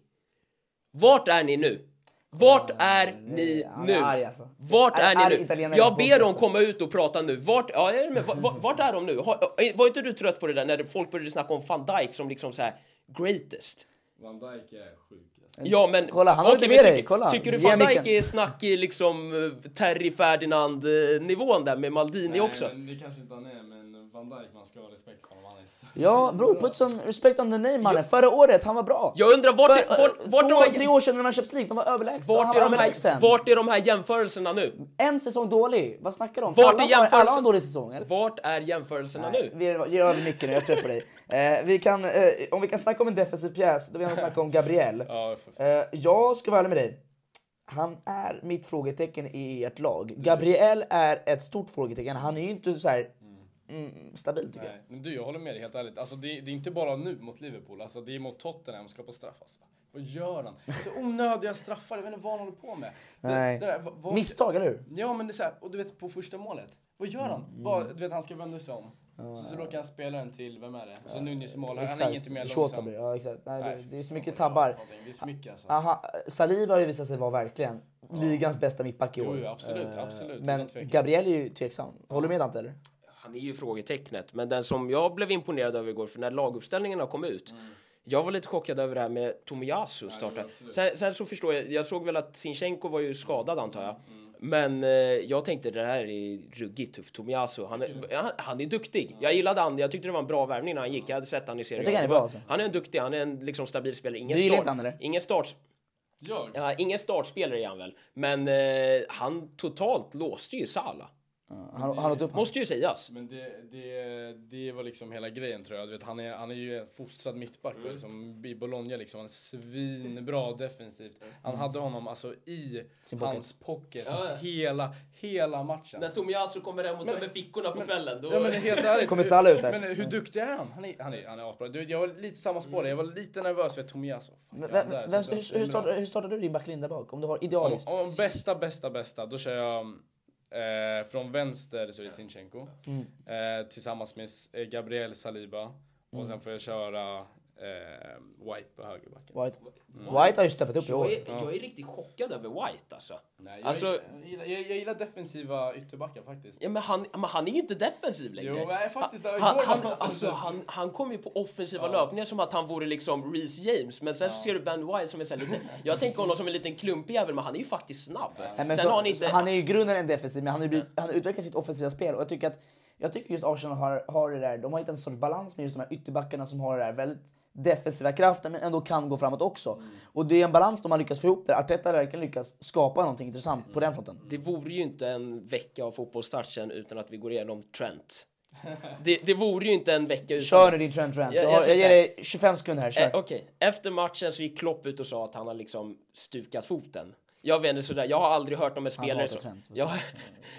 Vart är ni nu? Vart är ni nu? alltså. Vart Är- ni nu? italienare Jag ber dem komma ut och prata nu. Vart, ja, med. Vart, vart är de nu? Har- Var inte du trött på det där när folk började snacka om van Dijk som liksom så här greatest? Van Dijk är sjuk. Alltså. Ja, men Kolla, han har men med dig. tycker, Kolla, tycker du ge van Dijk är snack i liksom eh, Terry Ferdinand eh, nivån där med Maldini också? Men det kanske inte han är, men Van Dijk, man ska ha respekt för honom. Han är så Ja, bro, put some respect on the name mannen. Förra året, han var bra. Jag undrar vart, är- För, vart, vart, två, de här, tre år sedan när man Champions League, de var överlägsna. vart, han är var de överlägsen. här, vart är de här jämförelserna nu? En säsong dålig, vad snackar du om? Vart alla, är har- alla har en dålig säsong, eller? Vart är jämförelserna Nej, nu? vi ger över micken nu, jag är trött på dig. Eh, vi kan, eh, om vi kan snacka om en defensiv pjäs, då vill jag snacka om Gabriel. Ja, för Eh, jag ska vara ärlig med dig. Han är mitt frågetecken i ert lag. Gabriel är ett stort frågetecken. Han är ju inte så här mm, stabil tycker Nej, men du, jag håller med dig helt ärligt. Alltså, det, det är inte bara nu mot Liverpool, alltså, det är mot Tottenham som ska på straff. Alltså. Vad gör han? Så onödiga straffar, jag vet inte vad han håller på med. Det, Nej. det där, vad- jag. vad- Misstag, eller hur? Ja, men det är så här, och du vet på första målet. Vad gör han? Mm. Bara, du vet, han ska vända sig om. Så, så råkar han spela den till, vem är det? Så Nunez mål. Han är inte mer långsam. Ja, exakt. Nej, det, Nej, det är så mycket tabbar. det är så mycket alltså. Aha, Saliba har ju visat sig vara verkligen ligans bästa mittback i år. jo, absolut, Eh, absolut, Men. Gabriel är ju tveksam. Håller du med Dante eller? Han är ju frågetecknet, men den som jag blev imponerad över igår, för när laguppställningarna kom ut, jag var lite chockad över det här med Tomiyasu starta. Sen, sen så förstår jag, jag såg väl att Sinchenko var ju skadad antar jag. Men eh, jag tänkte det här är ruggigt tufft. Tomiyasu, han är, han, han är duktig. Jag gillade han, jag tyckte det var en bra värvning när han gick. Jag hade sett han i serien. Jag tycker han är bra, alltså. Han är en duktig, han är en liksom stabil spelare. Ingen Du start, inte han, eller? Ingen start, Jag? ja, ingen startspelare är han väl. Men eh, han totalt låste ju Salah. Han, han åt upp Måste ju sägas. Men det, det, det var liksom hela grejen tror jag. Du vet, han, är, han är ju en fostrad mittback mm. liksom, i Bologna liksom. Han är svinbra defensivt. Han hade honom alltså i Sin pocket. hans pocket Ja, ja. hela, hela matchen. När Tomiyasu kommer hem och tömmer fickorna på kvällen, då... Ja men helt ärligt. Kommer Salah ut här? Men hur duktig är han? Han är, han är, han är asbra. Du, Jag var lite samma spår där. Jag var lite nervös för. Fan, Men, där, så- hur, hur, startar, hur startar du din backlinje bak? Om du har Om, idealiskt? om bästa, bästa, bästa, då kör jag eh, från vänster så är det Sinchenko. Mm. Eh, tillsammans med eh, Gabriel Saliba. Och sen får jag köra White på högerbacken. White. White har ju steppat upp i år. Jag är, jag är riktigt chockad över White alltså. Nej, jag, Alltså- jag, gillar, jag, jag gillar defensiva ytterbackar faktiskt. Ja, men han, men han är ju inte defensiv längre. Jo, nej, faktiskt. Han, han, han, alltså, han, han kom ju på offensiva löpningar som att han vore liksom Reece James. Men sen så ser du Ben White som är så lite... Jag tänker honom som en liten klumpig jävel, men han är ju faktiskt snabb. Men sen så, har han inte... han är ju i grunden en defensiv, men han blivit, han har utvecklat sitt offensiva spel. Och jag tycker att jag tycker just Arsenal har, har det där, de har hittat en sorts balans med just de här ytterbackarna som har det där väldigt defensiva kraften men ändå kan gå framåt också. Och det är en balans de har lyckats få ihop där Arteta verkligen lyckas skapa någonting intressant på den fronten. Det vore ju inte en vecka av fotbollsstart sen utan att vi går igenom Trent. Det, det vore ju inte en vecka utan... Kör nu din Trent Trent. Jag- Jag, jag jag, ger dig 25 sekunder här, kör. Eh, Okej, efter matchen så gick Klopp ut och sa att han har liksom stukat foten. Jag vet inte sådär, jag har aldrig hört om en spelare som... Trent, Jag,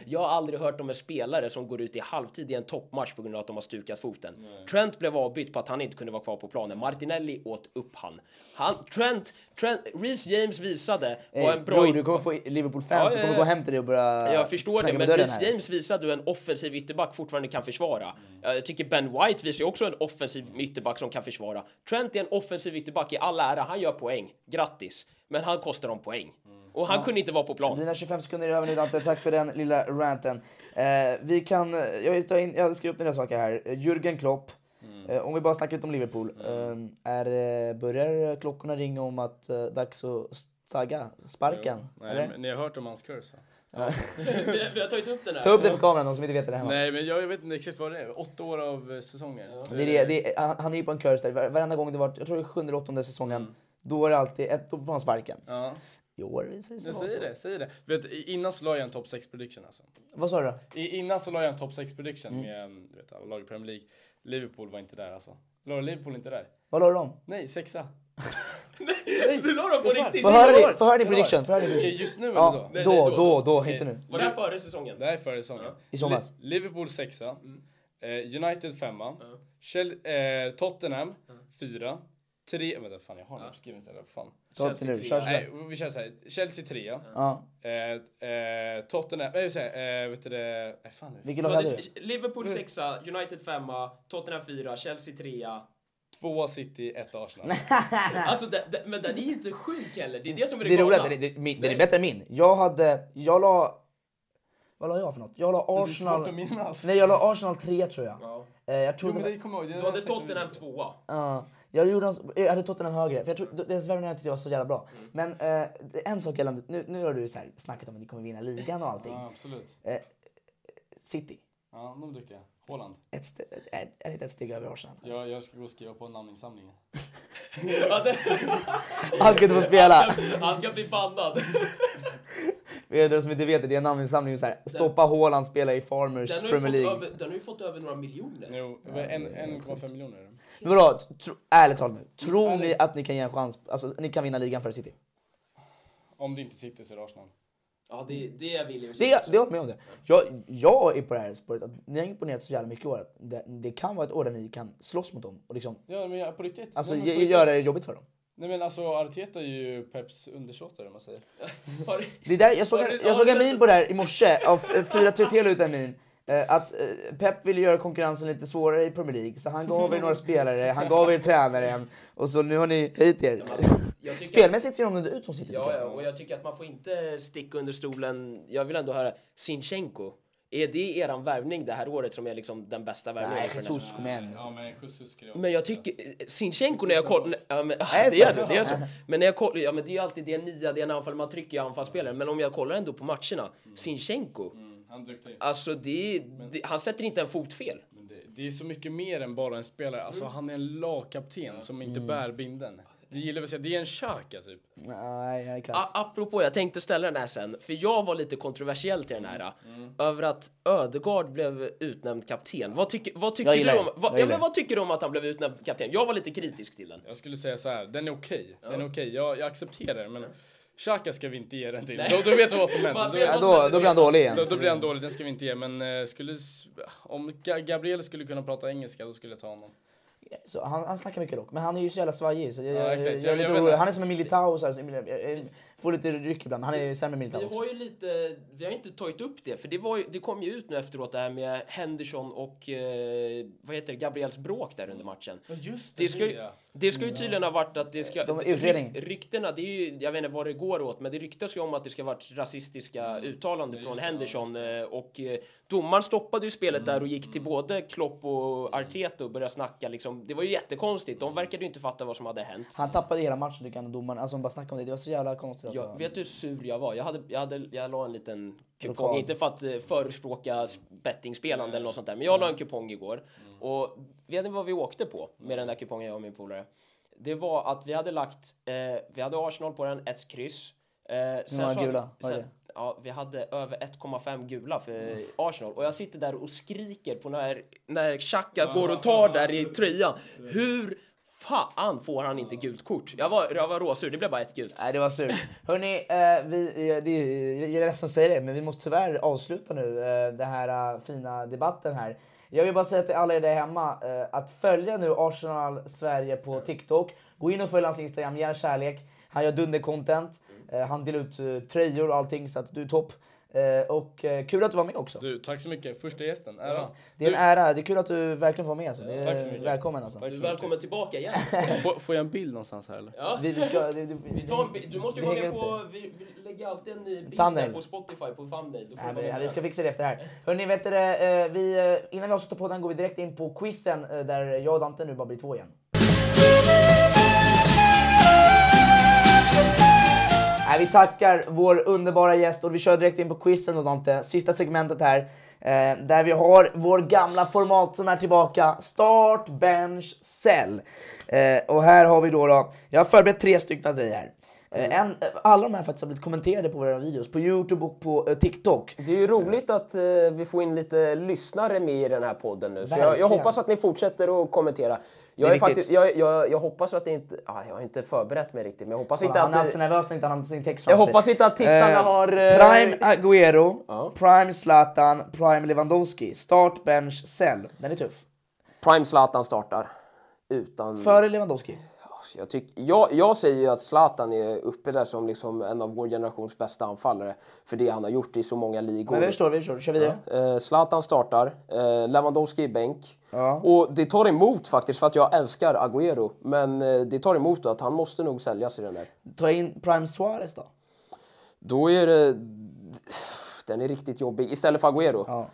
jag har aldrig hört om en spelare som går ut i halvtid i en toppmatch på grund av att de har stukat foten. Trent blev avbytt på att han inte kunde vara kvar på planen. Martinelli åt upp han. han Trent, Trent, Reece James visade vad en bra... bror, du kommer få Liverpool-fans som ja, kommer gå hem till dig och börja Jag förstår det, på men Reece. James visade hur en offensiv ytterback fortfarande kan försvara. Jag tycker Ben White visar också en offensiv ytterback som kan försvara. Trent är en offensiv ytterback i all ära, han gör poäng. Grattis! Men han kostar dem poäng. Och han kunde inte vara på plan. Dina 25 sekunder är över nu Dante, tack för den lilla ranten. Eh, vi kan, jag vill ta in, jag skriver upp några saker här. Jürgen Klopp, Mm. eh, om vi bara snackar lite om Liverpool. Eh, är, eh, börjar klockorna ringa om att dags att stagga sparken? Nej, eller? men ni har hört om hans curse va? vi, vi har tagit upp den här. Ta upp det för kameran, de som inte vet det hemma. Nej men jag, vet inte exakt vad det är. Åtta år av säsonger. Det är det, det är, han, är ju på en curse där. Var- Varenda gång det varit, jag tror det är sjunde eller åttonde säsongen, Mm. då är det alltid ett, då får han sparken. Ja, I år visar det sig jag vara så. säger det, säger det. Vet, innan så la jag en top 6 prediction alltså. Vad sa du då? I, innan så la jag en top 6 prediction Mm. med mm, du vet, alla lag i Premier League. Liverpool var inte där alltså. La Liverpool inte där? Vad la du dem? Nej, sexa. Du la dem på riktigt! Få höra din- få höra din prediction, få höra din Okej, prediction. just nu eller Ja, då? då, då, då, Okej. inte nu. Var det här före säsongen? Det här är före säsongen. I somras. Li- Liverpool sexa. Eh, United femma. Eh, Tottenham fyra. Tre, vänta fan jag har den uppskriven så här, fan. Ta nu, kör, Nej, vi kör såhär. Chelsea trea. Ja. Eh, eh, Tottenham, nej säga, eh, vet du det, eh, fan nu. Vilken lag hade du? Liverpool sexa, United femma, Tottenham fyra, Chelsea trea. Två City, ett Arsenal. Alltså, den, den, men den är inte sjuk heller. Det är det som är det, Det är roligt, galna. den är, den är- den är bättre än min. Jag hade, jag la, vad la jag för något? Jag la Arsenal, nej jag la Arsenal 3 tror jag. Ja. Eh, jag Jo trodde, men det kommer jag ihåg. Du hade Tottenham video. tvåa. Ja, jag, gjorde en, jag hade Tottenham högre, för jag tror, deras värvningar tyckte jag var så jävla bra. Men eh, en sak gällande, nu, nu har du så här snackat om att ni kommer vinna ligan och allting. Ja absolut. City, Ja, de är duktiga. Holland. ett, ste- är, är det ett steg över Arsenal? Jag, jag ska gå och skriva på namninsamlingen. Ja, det- Han ska inte få spela! Han ska bli bannad. För de som inte vet det, det är en namninsamling så här. Stoppa Haaland spela i Farmers Den har, ju Premier fått League. över, den har ju fått över några miljoner. Jo, över en- 1,5 miljoner är det. Men vadå, tro, ärligt talat nu. Tror ni att ni kan ge en chans, alltså ni kan vinna ligan för City? Om det inte sitter så är det Arsenal. Ja, det, det är Williams. Det, det håller med om det. Jag, jag är på det här spåret att ni har imponerat så jävla mycket i år. Det, det kan vara ett år där ni kan slåss mot dem och liksom, Ja men jag, på riktigt. alltså göra det jobbigt för dem. Nej men alltså Arteta är ju Peps undersåtare om man säger. Har- Det där, jag såg, en, jag såg en min på det här i morse, av 4-3 la ut en min. eh, Att eh, Pep ville göra konkurrensen lite svårare i Premier League, så han gav er några spelare, han gav er tränaren och så nu har ni höjt er. Tycker- Spelmässigt ser de ut som City Ja, ja, och jag tycker att man får inte sticka under stolen. Jag vill ändå höra Sinchenko. Är det eran värvning det här året som är liksom den bästa värvningen? Nej, Jesus kom igen. Ja men Jesus skulle jag Men jag tycker, Sinchenko när jag kollar, ja, men, det det är så? det, det är så. Men när jag kollar, ja men det är ju alltid det nia, det är en anfall, man trycker i anfallsspelare. Men om jag kollar ändå på matcherna, Sinchenko, Mm, han är duktig. alltså det, är- det, han sätter inte en fot fel. Men det, det är så mycket mer än bara en spelare. Alltså han är en lagkapten som inte bär binden. Det gillar vi att säga, det är en Xhaka typ. Nej, jag är A- klass. apropå, jag tänkte ställa den här sen, för jag var lite kontroversiell till den här. Över att Ödegard blev utnämnd kapten. Vad, tycker vad tycker du om, vad, ja, men vad tycker du om att han blev utnämnd kapten? Jag var lite kritisk till den. Jag skulle säga så här, den är okej. Den är okej, jag, jag accepterar den men Xhaka ska vi inte ge den till. Då, då vet du vad som händer. vet Då, Ja, vad som då, då blir han dålig igen. då, då blir han dålig, den ska vi inte ge. Men eh, skulle, om Ga- Gabriel skulle kunna prata engelska då skulle jag ta honom. Så han, han snackar mycket dock, men han är ju så jävla svajig. Så jag, Ja, jag, jag, Jag- är lite orolig. han är som en Militao, så här, så jag, jag, jag får lite ryck ibland. Han är sämre Militao Vi också. har ju lite, vi har inte tagit upp det, för det, var ju, det kom ju ut nu efteråt det här med Henderson och eh, vad heter det, Gabriels bråk där under matchen. Ja just Det ska, ju, det ska ju tydligen ha varit att det ska... De- utredning. ryk- ryktena, det är ju, jag vet inte vad det går åt, men det ryktas ju om att det ska ha varit rasistiska uttalanden från Henderson. eh, Och eh, domaren stoppade ju spelet där och gick till både Klopp och Arteta och började snacka liksom. Det var ju jättekonstigt. De verkade ju inte fatta vad som hade hänt. Han tappade hela matchen tycker jag, domaren. Alltså, bara snacka om det. Det var så jävla konstigt alltså. Jag vet du hur sur jag var? Jag, hade, jag, hade, jag la en liten kupong, inte för att eh, förespråka bettingspelande eller något sånt där, men jag la en kupong igår. Och vet ni vad vi åkte på med den där kupongen jag och min polare? Det var att vi hade lagt, eh, vi hade Arsenal på den, ett kryss. Eh, sen hade- gula? Sen-? Ja, vi hade över 1,5 gula för Arsenal. Och jag sitter där och skriker på när, när Xhaka går och tar där i tröjan. Hur fan får han inte gult kort? Jag var, jag var råsur, det blev bara ett gult. Nej, det var surt. Hörni, eh, vi, eh, det, jag är ledsen att säga det, men vi måste tyvärr avsluta nu eh, den här eh, fina debatten här. Jag vill bara säga till alla er där hemma eh, att följa nu Arsenal Sverige på TikTok. Gå in och följ hans Instagram, ge kärlek. Han gör dunder-content. Eh, han delar ut eh, tröjor och allting så att du är topp. Eh, och eh, kul att du var med också. Du, tack så mycket. Första gästen, ära. Det är en Du, ära, det är kul att du verkligen får med. Alltså. Det är, tack så mycket. Välkommen alltså. Tack Du så är mycket. välkommen tillbaka igen. Får, får jag en bild någonstans här eller? Ja. Vi, vi ska, det, Vi tar en, bi- du måste ju vara med på, vi, vi lägger alltid en ny bild Thumbnail. där på Spotify, på thumbnail. Då får Nej, du vi ska fixa det efter det här. Hörni, vet du, eh, vi, innan vi avslutar podden går vi direkt in på quizen där jag och Dante nu bara blir två igen. Nej, vi tackar vår underbara gäst och vi kör direkt in på quizen då Dante. Sista segmentet här. Eh, där vi har vår gamla format som är tillbaka. Start, bench, sell. Eh, och här har vi då, då jag har förberett tre stycken till dig här. Eh, en, alla de här faktiskt har blivit kommenterade på våra videos på Youtube och på eh, TikTok. Det är ju roligt att eh, vi får in lite lyssnare med i den här podden nu. Så jag, jag hoppas att ni fortsätter att kommentera. Jag, är faktiskt, jag, jag, jag hoppas att det inte... Ah, jag har inte förberett mig riktigt, men jag hoppas inte han är att... alltid nervös när inte han har sin text jag hoppas inte att tittarna Eh, har... eh, Prime Agüero, Ja. Prime Zlatan, Prime Lewandowski. Start, bench, sell. Den är tuff. Prime Zlatan startar. Utan... Före Lewandowski. Jag, tyck, jag, jag säger ju att Zlatan är uppe där som liksom en av vår generations bästa anfallare. För det han har gjort i så många ligor. Men vi förstår, vi förstår. Kör vidare. Eh, Zlatan startar, eh, Lewandowski i bänk. Ja. Och det tar emot faktiskt, för att jag älskar Agüero. Men eh, det tar emot att han måste nog säljas i den där. Ta in Prime Suarez då. Då är det... Den är riktigt jobbig. Istället för Agüero. Ja.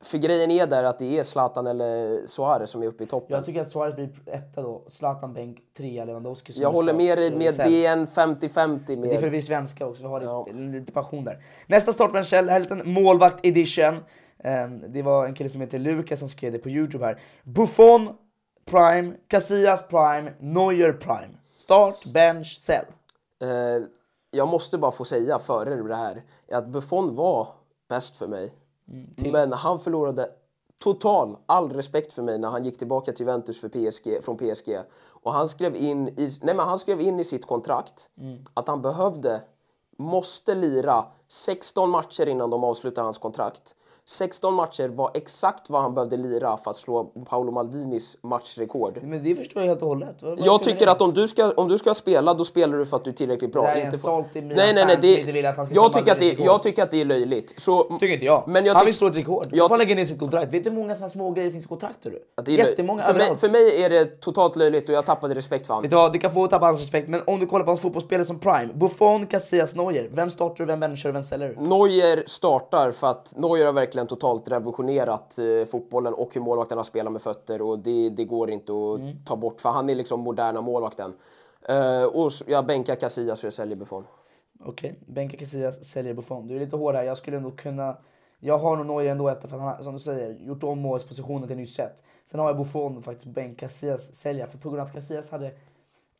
För grejen är där att det är Zlatan eller Suarez som är uppe i toppen. Jag tycker att Suarez blir etta då. Zlatan bänk, trea Lewandowski. Jag håller med dig med det är en 50-50 Det är med... för att vi är svenska också, vi har Ja. lite passion där. Nästa startbench, det här är en liten målvakt edition. Ehm, Det var en kille som heter Lukas som skrev det på Youtube här. Buffon Prime, Casillas Prime, Neuer Prime. Start, bench, sell. Eh, jag måste bara få säga före det här att Buffon var bäst för mig. Men han förlorade total all respekt för mig när han gick tillbaka till Juventus för PSG, från PSG. Och han skrev in i, nej men han skrev in i sitt kontrakt att han behövde, måste lira 16 matcher innan de avslutar hans kontrakt. 16 matcher var exakt vad han behövde lira för att slå Paolo Maldinis matchrekord. Men det förstår jag helt och hållet. Det Jag tycker att om du, ska, om du ska spela, då spelar du för att du är tillräckligt bra. En inte för- mina nej, nej, nej, inte det, vill att han ska jag, tycker att det, jag tycker att det är löjligt. Så, Tycker inte jag. Men jag han vill slå ett rekord. jag får lägga ner sitt kontrakt. Vet du hur många såna små grejer finns i kontrakt? det är Jättemånga för mig, för mig är det totalt löjligt och jag tappade respekt för Vet honom. du vad, du kan få tappa hans respekt, men om du kollar på hans fotbollsspelare som Prime, Buffon, Casillas, Neuer. Vem startar du, vem du, vem säljer du? Neuer startar för att Neuer har verkligen totalt revolutionerat eh, fotbollen och hur målvakterna spelar med fötter och det, det går inte att Mm. ta bort för han är liksom moderna målvakten. Eh, och jag bänkar Casillas så jag säljer Buffon. Okej, Benka Casillas säljer Buffon. Du är lite hård här, jag skulle ändå kunna... Jag har nog Neuer ändå etta för han har, som du säger, gjort om målspositionen till nytt sätt. Sen har jag Buffon faktiskt Benka Casillas sälja, för på grund av att Casillas hade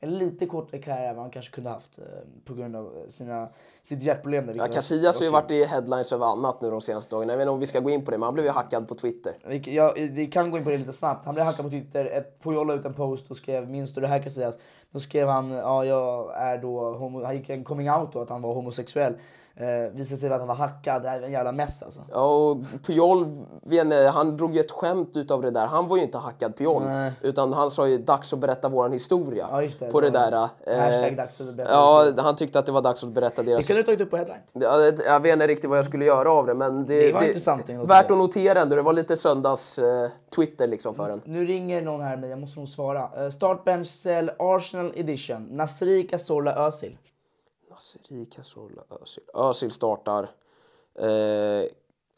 en lite kortare karriär än vad han kanske kunde haft eh, på grund av sina, sitt hjärtproblem. Där, Ja, Casillas har ju var varit i headlines över annat nu de senaste dagarna. Jag vet inte om vi ska gå in på det, men han blev ju hackad på Twitter. Vi, ja, vi kan gå in på det lite snabbt. Han blev hackad på Twitter. Ett Puyol la ut en post och skrev “Minns du det här Casillas?” Då skrev han ja, jag är då homo, han gick en coming out då att han var homosexuell. Eh, visade sig att han var hackad. Det är en jävla mess alltså. Ja, och inte, han drog ju ett skämt utav det där. Han var ju inte hackad Puyol, Nej. utan han sa ju dags att berätta våran historia. Ja, det, på det där. det. eh, Hashtag dags att berätta Ja, historia. han tyckte att det var dags att berätta Det deras kunde du tagit upp på headline. Ja, det- Jag vet inte riktigt vad jag skulle göra av det, men det, Det var intressant ändå, Värt att notera ändå. Det var lite söndags eh, Twitter liksom för en. Nu ringer någon här mig, jag måste nog svara. Uh, start bench sell Arsenal edition. Nasri Cazorla Özil. Nasri, Cazorla, Özil. Özil startar. Eh,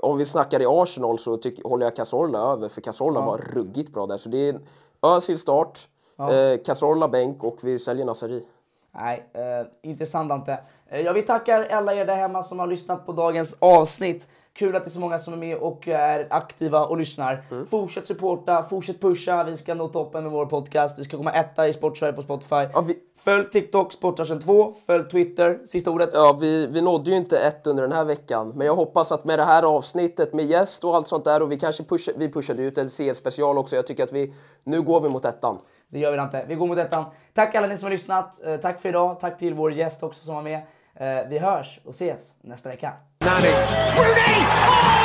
om vi snackar i Arsenal så tyck, håller jag Cazorla över, för Cazorla var ruggigt bra där. Så det är Özil start, eh, Cazorla bänk och vi säljer Nasri. Nej, eh, intressant Ante. Eh, jag vill tacka alla er där hemma som har lyssnat på dagens avsnitt. Kul att det är så många som är med och är aktiva och lyssnar. Mm. Fortsätt supporta, fortsätt pusha. Vi ska nå toppen med vår podcast. Vi ska komma etta i Sportsverige på Spotify. Ja, vi, Följ TikTok, Sportvarsen 2. Följ Twitter, sista ordet. ja, vi, vi nådde ju inte ett under den här veckan, men jag hoppas att med det här avsnittet med gäst och allt sånt där och vi kanske push, vi pushade ut en CS-special också. Jag tycker att vi, nu går vi mot ettan. Det gör vi inte. Vi går mot ettan. Tack alla ni som har lyssnat. Eh, tack för idag. Tack till vår gäst också som var med. Eh, vi hörs och ses nästa vecka. Rooney! Oh,